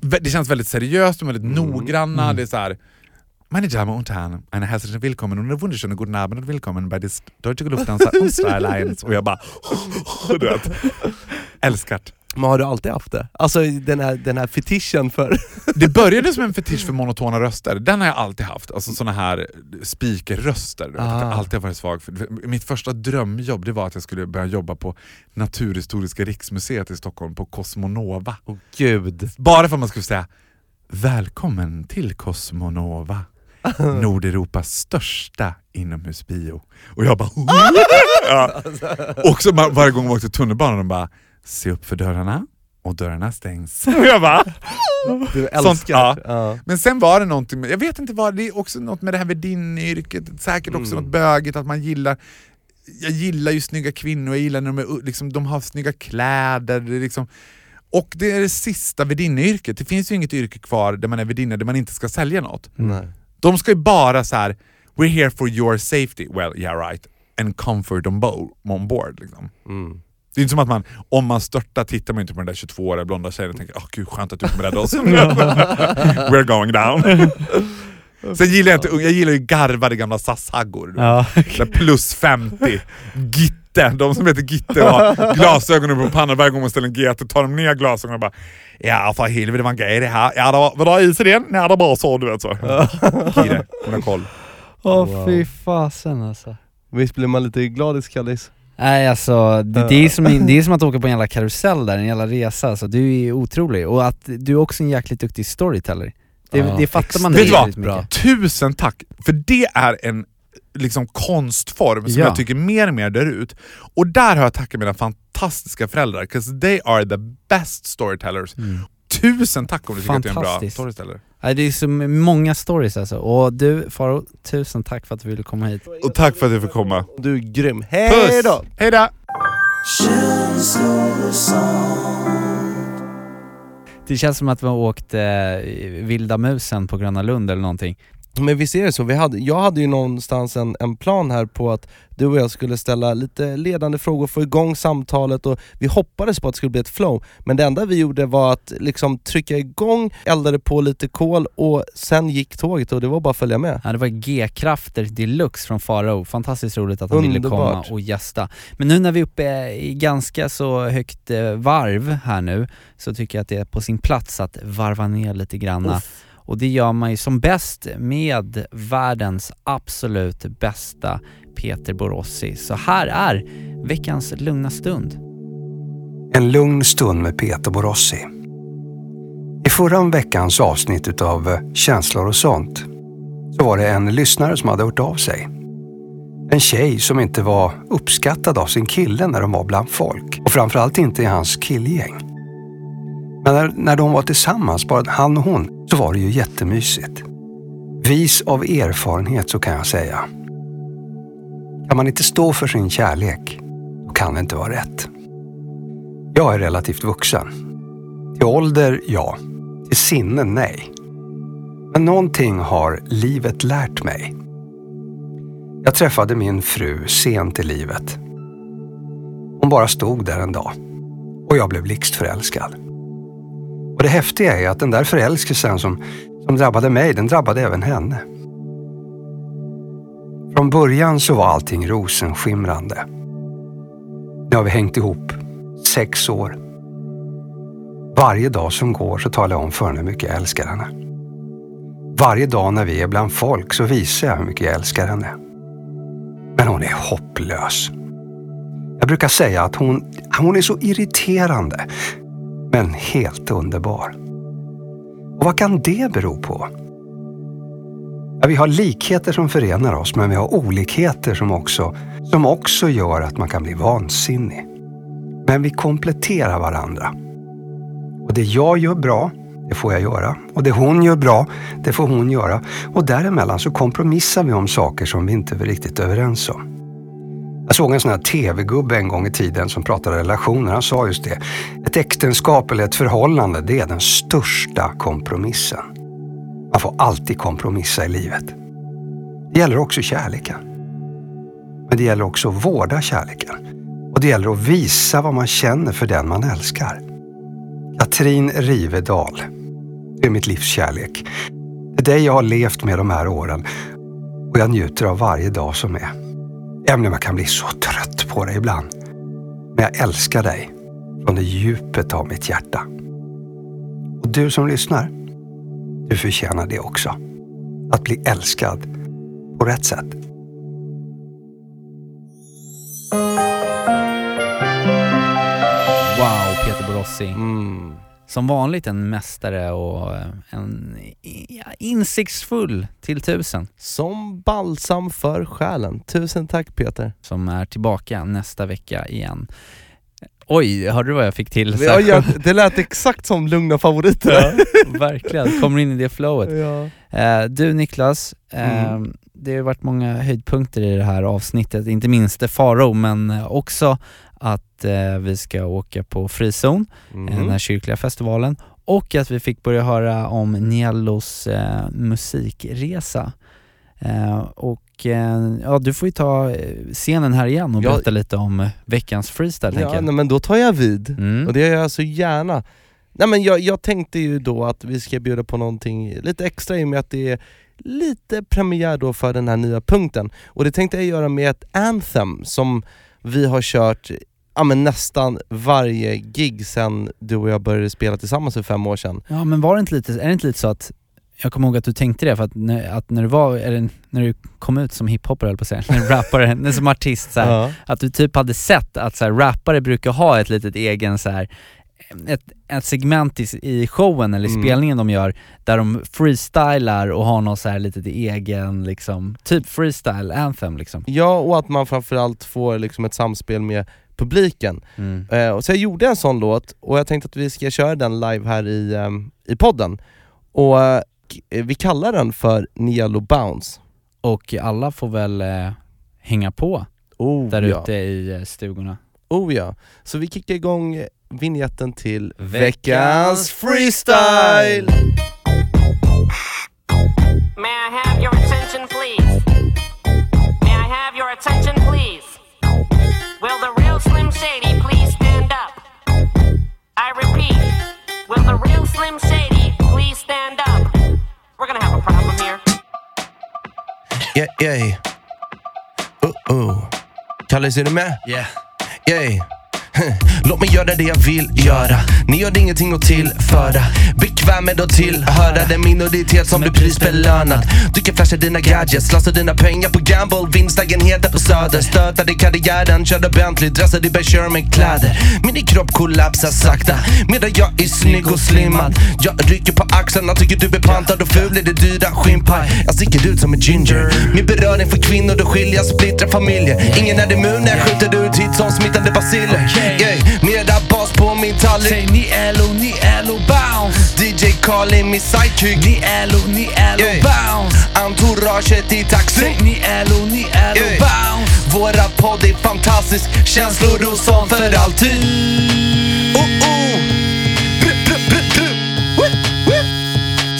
[SPEAKER 5] Det känns väldigt seriöst, de är väldigt noggranna. Det är så här. Meine Damen und Herren, eine herzliche Willkommen und eine wunderschöne guten Abend und willkommen bei des Deutsche Lufthansa Unstra Alliance. Och jag bara, du vet, älskat.
[SPEAKER 3] Men har du alltid haft det? Alltså den här, den här fetischen för...
[SPEAKER 5] Det började som en fetisch för monotona röster, den har jag alltid haft. Alltså såna här speakerröster. att Jag
[SPEAKER 3] Ah.
[SPEAKER 5] alltid har varit svag för. Mitt första drömjobb det var att jag skulle börja jobba på Naturhistoriska riksmuseet i Stockholm på Cosmonova.
[SPEAKER 3] Åh gud.
[SPEAKER 5] Bara för att man skulle säga Välkommen till Cosmonova. Nordeuropas största inomhusbio. Och jag bara ja. Och så varje gång vi åkte tunnelbanan de bara Se upp för dörrarna och dörrarna stängs. Och jag bara
[SPEAKER 3] Du älskar
[SPEAKER 5] Sånt, ja.
[SPEAKER 3] ja.
[SPEAKER 5] men sen var det någonting, med, jag vet inte vad, det är också något med det här värdinneyrket, säkert också
[SPEAKER 3] Mm.
[SPEAKER 5] något bögigt att man gillar jag gillar ju snygga kvinnor, jag gillar när de, är, liksom, de har snygga kläder. Liksom, och det är det sista värdinneyrket. Det finns ju inget yrke kvar där man är värdinna där man inte ska sälja något.
[SPEAKER 3] Nej.
[SPEAKER 5] De ska ju bara så här: we're here for your safety, well yeah right, and comfort on, bo- on board. Liksom.
[SPEAKER 3] Mm.
[SPEAKER 5] Det är inte som att man, om man störtar tittar man inte på den där 22-åriga blonda tjejen och tänker åh gud skönt att du kommer rädda oss. We're going down. Sen gillar jag inte jag gillar ju garvade gamla SAS-haggor.
[SPEAKER 2] Ja.
[SPEAKER 5] Plus 50, Gitte, de som heter Gitte och har glasögonen på pannan varje gång man ställer en GT tar de ner glasögonen och bara Ja för helvete det var en grej det här. Ja det var, var det is i den? Nej det var så du vet så. Kire, hon har koll.
[SPEAKER 2] Åh
[SPEAKER 3] Wow.
[SPEAKER 2] fy fasen alltså.
[SPEAKER 3] Visst blir man lite glad i skallis?
[SPEAKER 2] Nej alltså, det, det, är som, det är som att åka på en jävla karusell där, en jävla resa alltså. Du är otrolig. Och att du är också en jäkligt duktig storyteller. Det,
[SPEAKER 3] Ja,
[SPEAKER 2] det fattar man
[SPEAKER 5] Vet du vad? Tusen tack! För det är en liksom konstform som
[SPEAKER 2] Ja.
[SPEAKER 5] jag tycker mer och mer dör ut. Och där har jag tackat mina fantastiska föräldrar, 'cause they are the best storytellers. Tusen tack om du tycker att jag är en bra storyteller.
[SPEAKER 2] Det är så många stories alltså. Och du Faro, tusen tack för att du ville komma hit.
[SPEAKER 5] Och tack för att jag fick komma.
[SPEAKER 3] Du är grym. Hej då!
[SPEAKER 5] Hej då!
[SPEAKER 2] Det känns som att vi har åkt eh, Vilda musen på Gröna Lund eller någonting.
[SPEAKER 3] Men visst är det så, vi hade, jag hade ju någonstans en, en plan här på att du och jag skulle ställa lite ledande frågor, få igång samtalet och vi hoppades på att det skulle bli ett flow. Men det enda vi gjorde var att liksom trycka igång, eldade på lite kol och sen gick tåget och det var bara att följa med.
[SPEAKER 2] Ja, det var G-krafter deluxe från Farao. Fantastiskt roligt att han ville komma
[SPEAKER 3] Underbart.
[SPEAKER 2] och gästa. Men nu när vi är uppe i ganska så högt eh, varv här nu, så tycker jag att det är på sin plats att varva ner lite granna. Och det gör man ju som bäst med världens absolut bästa Peter Borossi. Så här är veckans lugna stund.
[SPEAKER 6] En lugn stund med Peter Borossi. I förra veckans avsnitt utav Känslor och sånt så var det en lyssnare som hade hört av sig. En tjej som inte var uppskattad av sin kille när de var bland folk. Och framförallt inte i hans killgäng. Men när, när de var tillsammans, bara han och hon, så var det ju jättemysigt. Vis av erfarenhet så kan jag säga. Kan man inte stå för sin kärlek, då kan det inte vara rätt. Jag är relativt vuxen. Till ålder, ja. Till sinne, nej. Men någonting har livet lärt mig. Jag träffade min fru sent i livet. Hon bara stod där en dag och jag blev blixtförälskad. Och det häftiga är att den där förälskelsen som, som drabbade mig, den drabbade även henne. Från början så var allting rosenskimrande. Nu har vi hängt ihop sex år. Varje dag som går så talar jag om för henne hur mycket jag älskar henne. Varje dag när vi är bland folk så visar jag hur mycket jag älskar henne. Men hon är hopplös. Jag brukar säga att hon, hon är så irriterande, men helt underbar. Och vad kan det bero på? Ja, vi har likheter som förenar oss, men vi har olikheter som också, som också gör att man kan bli vansinnig. Men vi kompletterar varandra. Och det jag gör bra, det får jag göra. Och det hon gör bra, det får hon göra. Och däremellan så kompromissar vi om saker som vi inte är riktigt överens om. Jag såg en sån här tv-gubbe en gång i tiden som pratade relationer. Han sa just det. Ett äktenskap eller ett förhållande, det är den största kompromissen. Man får alltid kompromissa i livet. Det gäller också kärleken. Men det gäller också att vårda kärleken. Och det gäller att visa vad man känner för den man älskar. Katrin Rivedal. Det är mitt livs kärlek. Det är dig jag har levt med de här åren och jag njuter av varje dag som är. Även om jag kan bli så trött på dig ibland. Men jag älskar dig från det djupet av mitt hjärta. Och du som lyssnar, du förtjänar det också. Att bli älskad på rätt sätt.
[SPEAKER 2] Wow, Peter Borossi.
[SPEAKER 3] Mm.
[SPEAKER 2] Som vanligt en mästare och eh, en insiktsfull till tusen.
[SPEAKER 3] Som balsam för själen. Tusen tack Peter.
[SPEAKER 2] Som är tillbaka nästa vecka igen. Oj, hörde du vad jag fick till?
[SPEAKER 3] Ja, ja, det lät exakt som lugna favoriter.
[SPEAKER 2] Ja, verkligen, kommer in i det flowet.
[SPEAKER 3] Ja.
[SPEAKER 2] Eh, du Niklas, eh,
[SPEAKER 3] Mm.
[SPEAKER 2] det har varit många höjdpunkter i det här avsnittet, inte minst Faro men också att eh, vi ska åka på frizon, eh, den här kyrkliga festivalen, och att vi fick börja höra om Niellos eh, musikresa. Eh, och eh, ja, du får ju ta eh, scenen här igen och
[SPEAKER 3] Ja.
[SPEAKER 2] berätta lite om veckans freestyle
[SPEAKER 3] Ja, nej, men då tar jag vid.
[SPEAKER 2] Mm.
[SPEAKER 3] Och det gör jag så gärna. Nej men jag, jag tänkte ju då att vi ska bjuda på någonting lite extra i och med att det är lite premiär då för den här nya punkten. Och det tänkte jag göra med ett anthem som vi har kört ja, men nästan varje gig sen du och jag började spela tillsammans för fem år sedan.
[SPEAKER 2] Ja men var det inte lite, är det inte lite så att jag kommer ihåg att du tänkte det för att när, att när du var, eller när du kom ut som hiphopare höll på att säga, när du rappare, när som artist så här,
[SPEAKER 3] Ja.
[SPEAKER 2] att du typ hade sett att så här, rappare brukar ha ett litet egen så här, ett, ett segment i, i showen eller
[SPEAKER 3] Mm.
[SPEAKER 2] spelningen de gör där de freestylar och har någon så här litet egen liksom, typ freestyle anthem liksom.
[SPEAKER 3] Ja, och att man framförallt får liksom ett samspel med publiken.
[SPEAKER 2] Mm.
[SPEAKER 3] Eh, och så jag gjorde en sån låt och jag tänkte att vi ska köra den live här i, ehm, i podden. Och eh, vi kallar den för Nialo Bounce.
[SPEAKER 2] Och alla får väl eh, hänga på
[SPEAKER 3] Oh,
[SPEAKER 2] där
[SPEAKER 3] ja.
[SPEAKER 2] ute i eh, stugorna.
[SPEAKER 3] Oh ja. Så vi kickar igång vignetten till
[SPEAKER 2] Veckans
[SPEAKER 3] freestyle!
[SPEAKER 7] May I have your attention, please? May I have your attention, please? Will the real Slim Shady please stand up? I repeat, will the real Slim Shady please stand up? We're gonna have a problem here.
[SPEAKER 3] Yeah, yeah. Uh oh. Kallis, är du med?
[SPEAKER 2] Yeah.
[SPEAKER 3] Yay. Låt mig göra det jag vill göra. Ni har ingenting att tillföra. Bekväm med att tillhöra den minoritet som blir prisbelönad. Du kan flasha dina gadgets, slösa dina pengar på gamble. Vinstlägenheter på söder. Stöta dig karriären, köra Bentley, dressa dig Ben med kläder. Min i kropp kollapsar sakta. Medan jag är snygg och slimmad. Jag rycker på axlarna, tycker du är pantad och ful i det dyra skinnpaj. Jag sticker ut som en ginger. Min beröring för kvinnor, då skiljer splittrar familjer. Ingen är immun när jag skjuter ut hit som smittande basiller. Yeah, mera bas på min tallrik.
[SPEAKER 2] Säg ni LO, ni LO bounce
[SPEAKER 3] DJ Carl är min sidekick.
[SPEAKER 2] Ni LO, ni LO
[SPEAKER 3] Yeah.
[SPEAKER 2] bounce
[SPEAKER 3] Entouraget i taxi.
[SPEAKER 2] Säg ni LO, ni LO
[SPEAKER 3] Yeah.
[SPEAKER 2] bounce
[SPEAKER 3] Våra podd är fantastisk, känslor och sånt för alltid. Oh, oh. Woo, woo.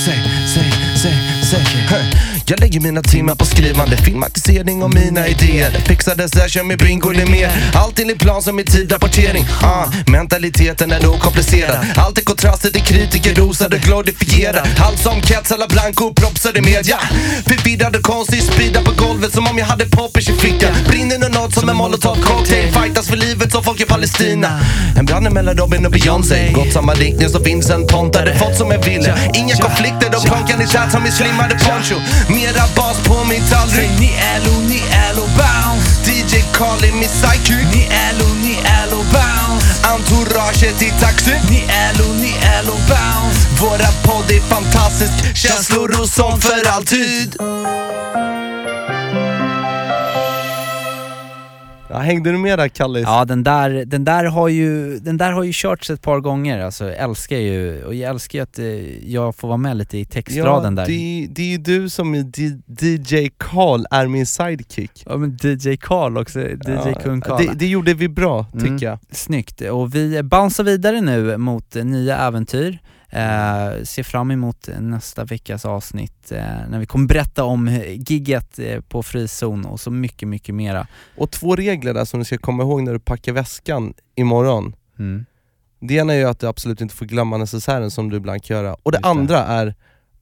[SPEAKER 3] Säg, säg, säg, säg. Jag lägger mina timmar på skrivande, filmatisering av mina idéer. Fixade session med bingo mer. Allt enligt plan som i tidrapportering. Ah, mentaliteten är nog komplicerad. Allt är kontraster till kritiker, rosade, glorifierad. Allt som Kets alla blanco propsar i media. Förvirrad och konstig, sprida på golvet som om jag hade poppers i fickan. Brinner nu nåt som en molotov cocktail. Fightas för livet som folk i Palestina. En brand mellan Robin och Beyoncé. Gått samma riktning som Vincent Pontare. Fått som jag ville. Inga konflikter, de plankar i chat som i slimmade poncho. Mera bas på min tallrik.
[SPEAKER 2] Ni LO, ni LO bounce
[SPEAKER 3] DJ Carl är min sidekick.
[SPEAKER 2] Ni LO, ni LO bounce
[SPEAKER 3] Entouraget i taxi.
[SPEAKER 2] Ni LO, ni LO bounce
[SPEAKER 3] Våra podd är fantastisk. Känslor och sånt för alltid. Ja, hängde du med där Kallis?
[SPEAKER 2] Ja den där, den där har ju, den där har ju körts ett par gånger alltså, jag älskar ju, och jag älskar att eh, jag får vara med lite i textraden där
[SPEAKER 3] Det, det är ju du som är DJ Carl är min sidekick.
[SPEAKER 2] Ja men DJ Karl också, DJ
[SPEAKER 3] Ja,
[SPEAKER 2] Kung Karl
[SPEAKER 3] det, det gjorde vi bra tycker
[SPEAKER 2] Mm.
[SPEAKER 3] jag.
[SPEAKER 2] Snyggt, och vi bouncear vidare nu mot nya äventyr. Eh, ser fram emot nästa veckas avsnitt eh, när vi kommer berätta om gigget eh, på frizon och så mycket, mycket mera.
[SPEAKER 3] Och två regler där som du ska komma ihåg när du packar väskan imorgon.
[SPEAKER 2] Mm.
[SPEAKER 3] Det ena är ju att du absolut inte får glömma necessären som du ibland kan göra. Och det
[SPEAKER 2] det.
[SPEAKER 3] andra är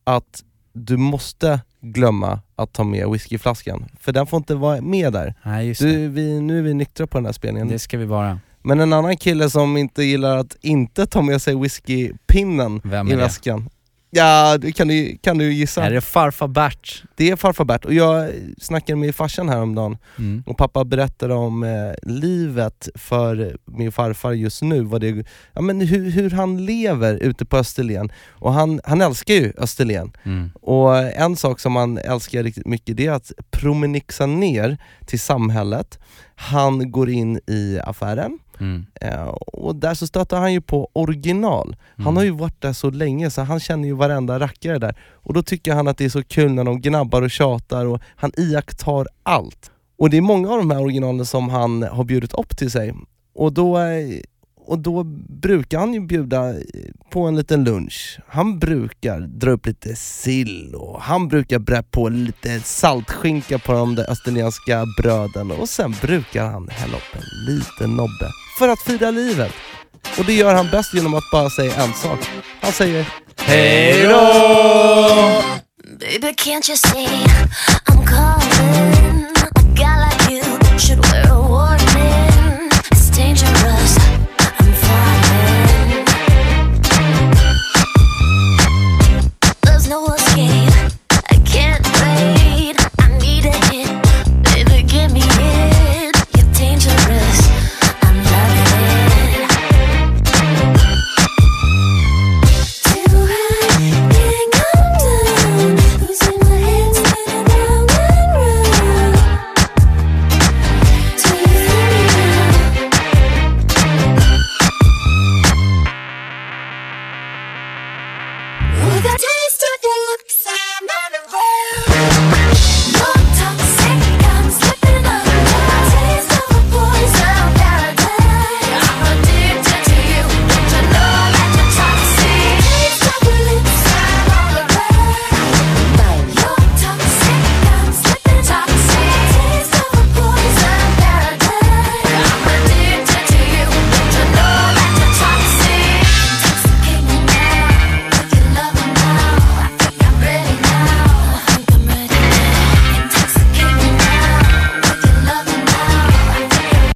[SPEAKER 3] att du måste glömma att ta med whiskyflaskan. För den får inte vara med där.
[SPEAKER 2] Nej
[SPEAKER 3] Du, vi, nu är vi nyktra på den här spelningen.
[SPEAKER 2] det ska vi vara.
[SPEAKER 3] Men en annan kille som inte gillar att inte ta med sig whiskypinnen i
[SPEAKER 2] är det?
[SPEAKER 3] väskan. Ja, det kan du, kan du gissa?
[SPEAKER 2] Är det farfar Bert?
[SPEAKER 3] Det är farfar Bert och jag snackade med farsan häromdagen
[SPEAKER 2] Mm.
[SPEAKER 3] och pappa berättade om eh, livet för min farfar just nu, vad det, ja, men hur, hur han lever ute på Österlen. Och han, han älskar ju Österlen.
[SPEAKER 2] Mm.
[SPEAKER 3] Och en sak som han älskar riktigt mycket det är att promenixa ner till samhället. Han går in i affären
[SPEAKER 2] Mm.
[SPEAKER 3] eh, och där så stöter han ju på original. Han
[SPEAKER 2] Mm.
[SPEAKER 3] har ju varit där så länge så han känner ju varenda rackare där. Och då tycker han att det är så kul när de gnabbar och tjatar och han iakttar allt. Och det är många av de här originalen som han har bjudit upp till sig. Och då, eh, och då brukar han ju bjuda på en liten lunch. Han brukar dra upp lite sill och han brukar bre på lite saltskinka på de där österlenska bröden och sen brukar han hälla upp en liten nobbe för att fira livet. Och det gör han bäst genom att bara säga en sak. Han säger
[SPEAKER 2] Hej då!
[SPEAKER 8] Baby, can't you see I'm calling a guy like you should wear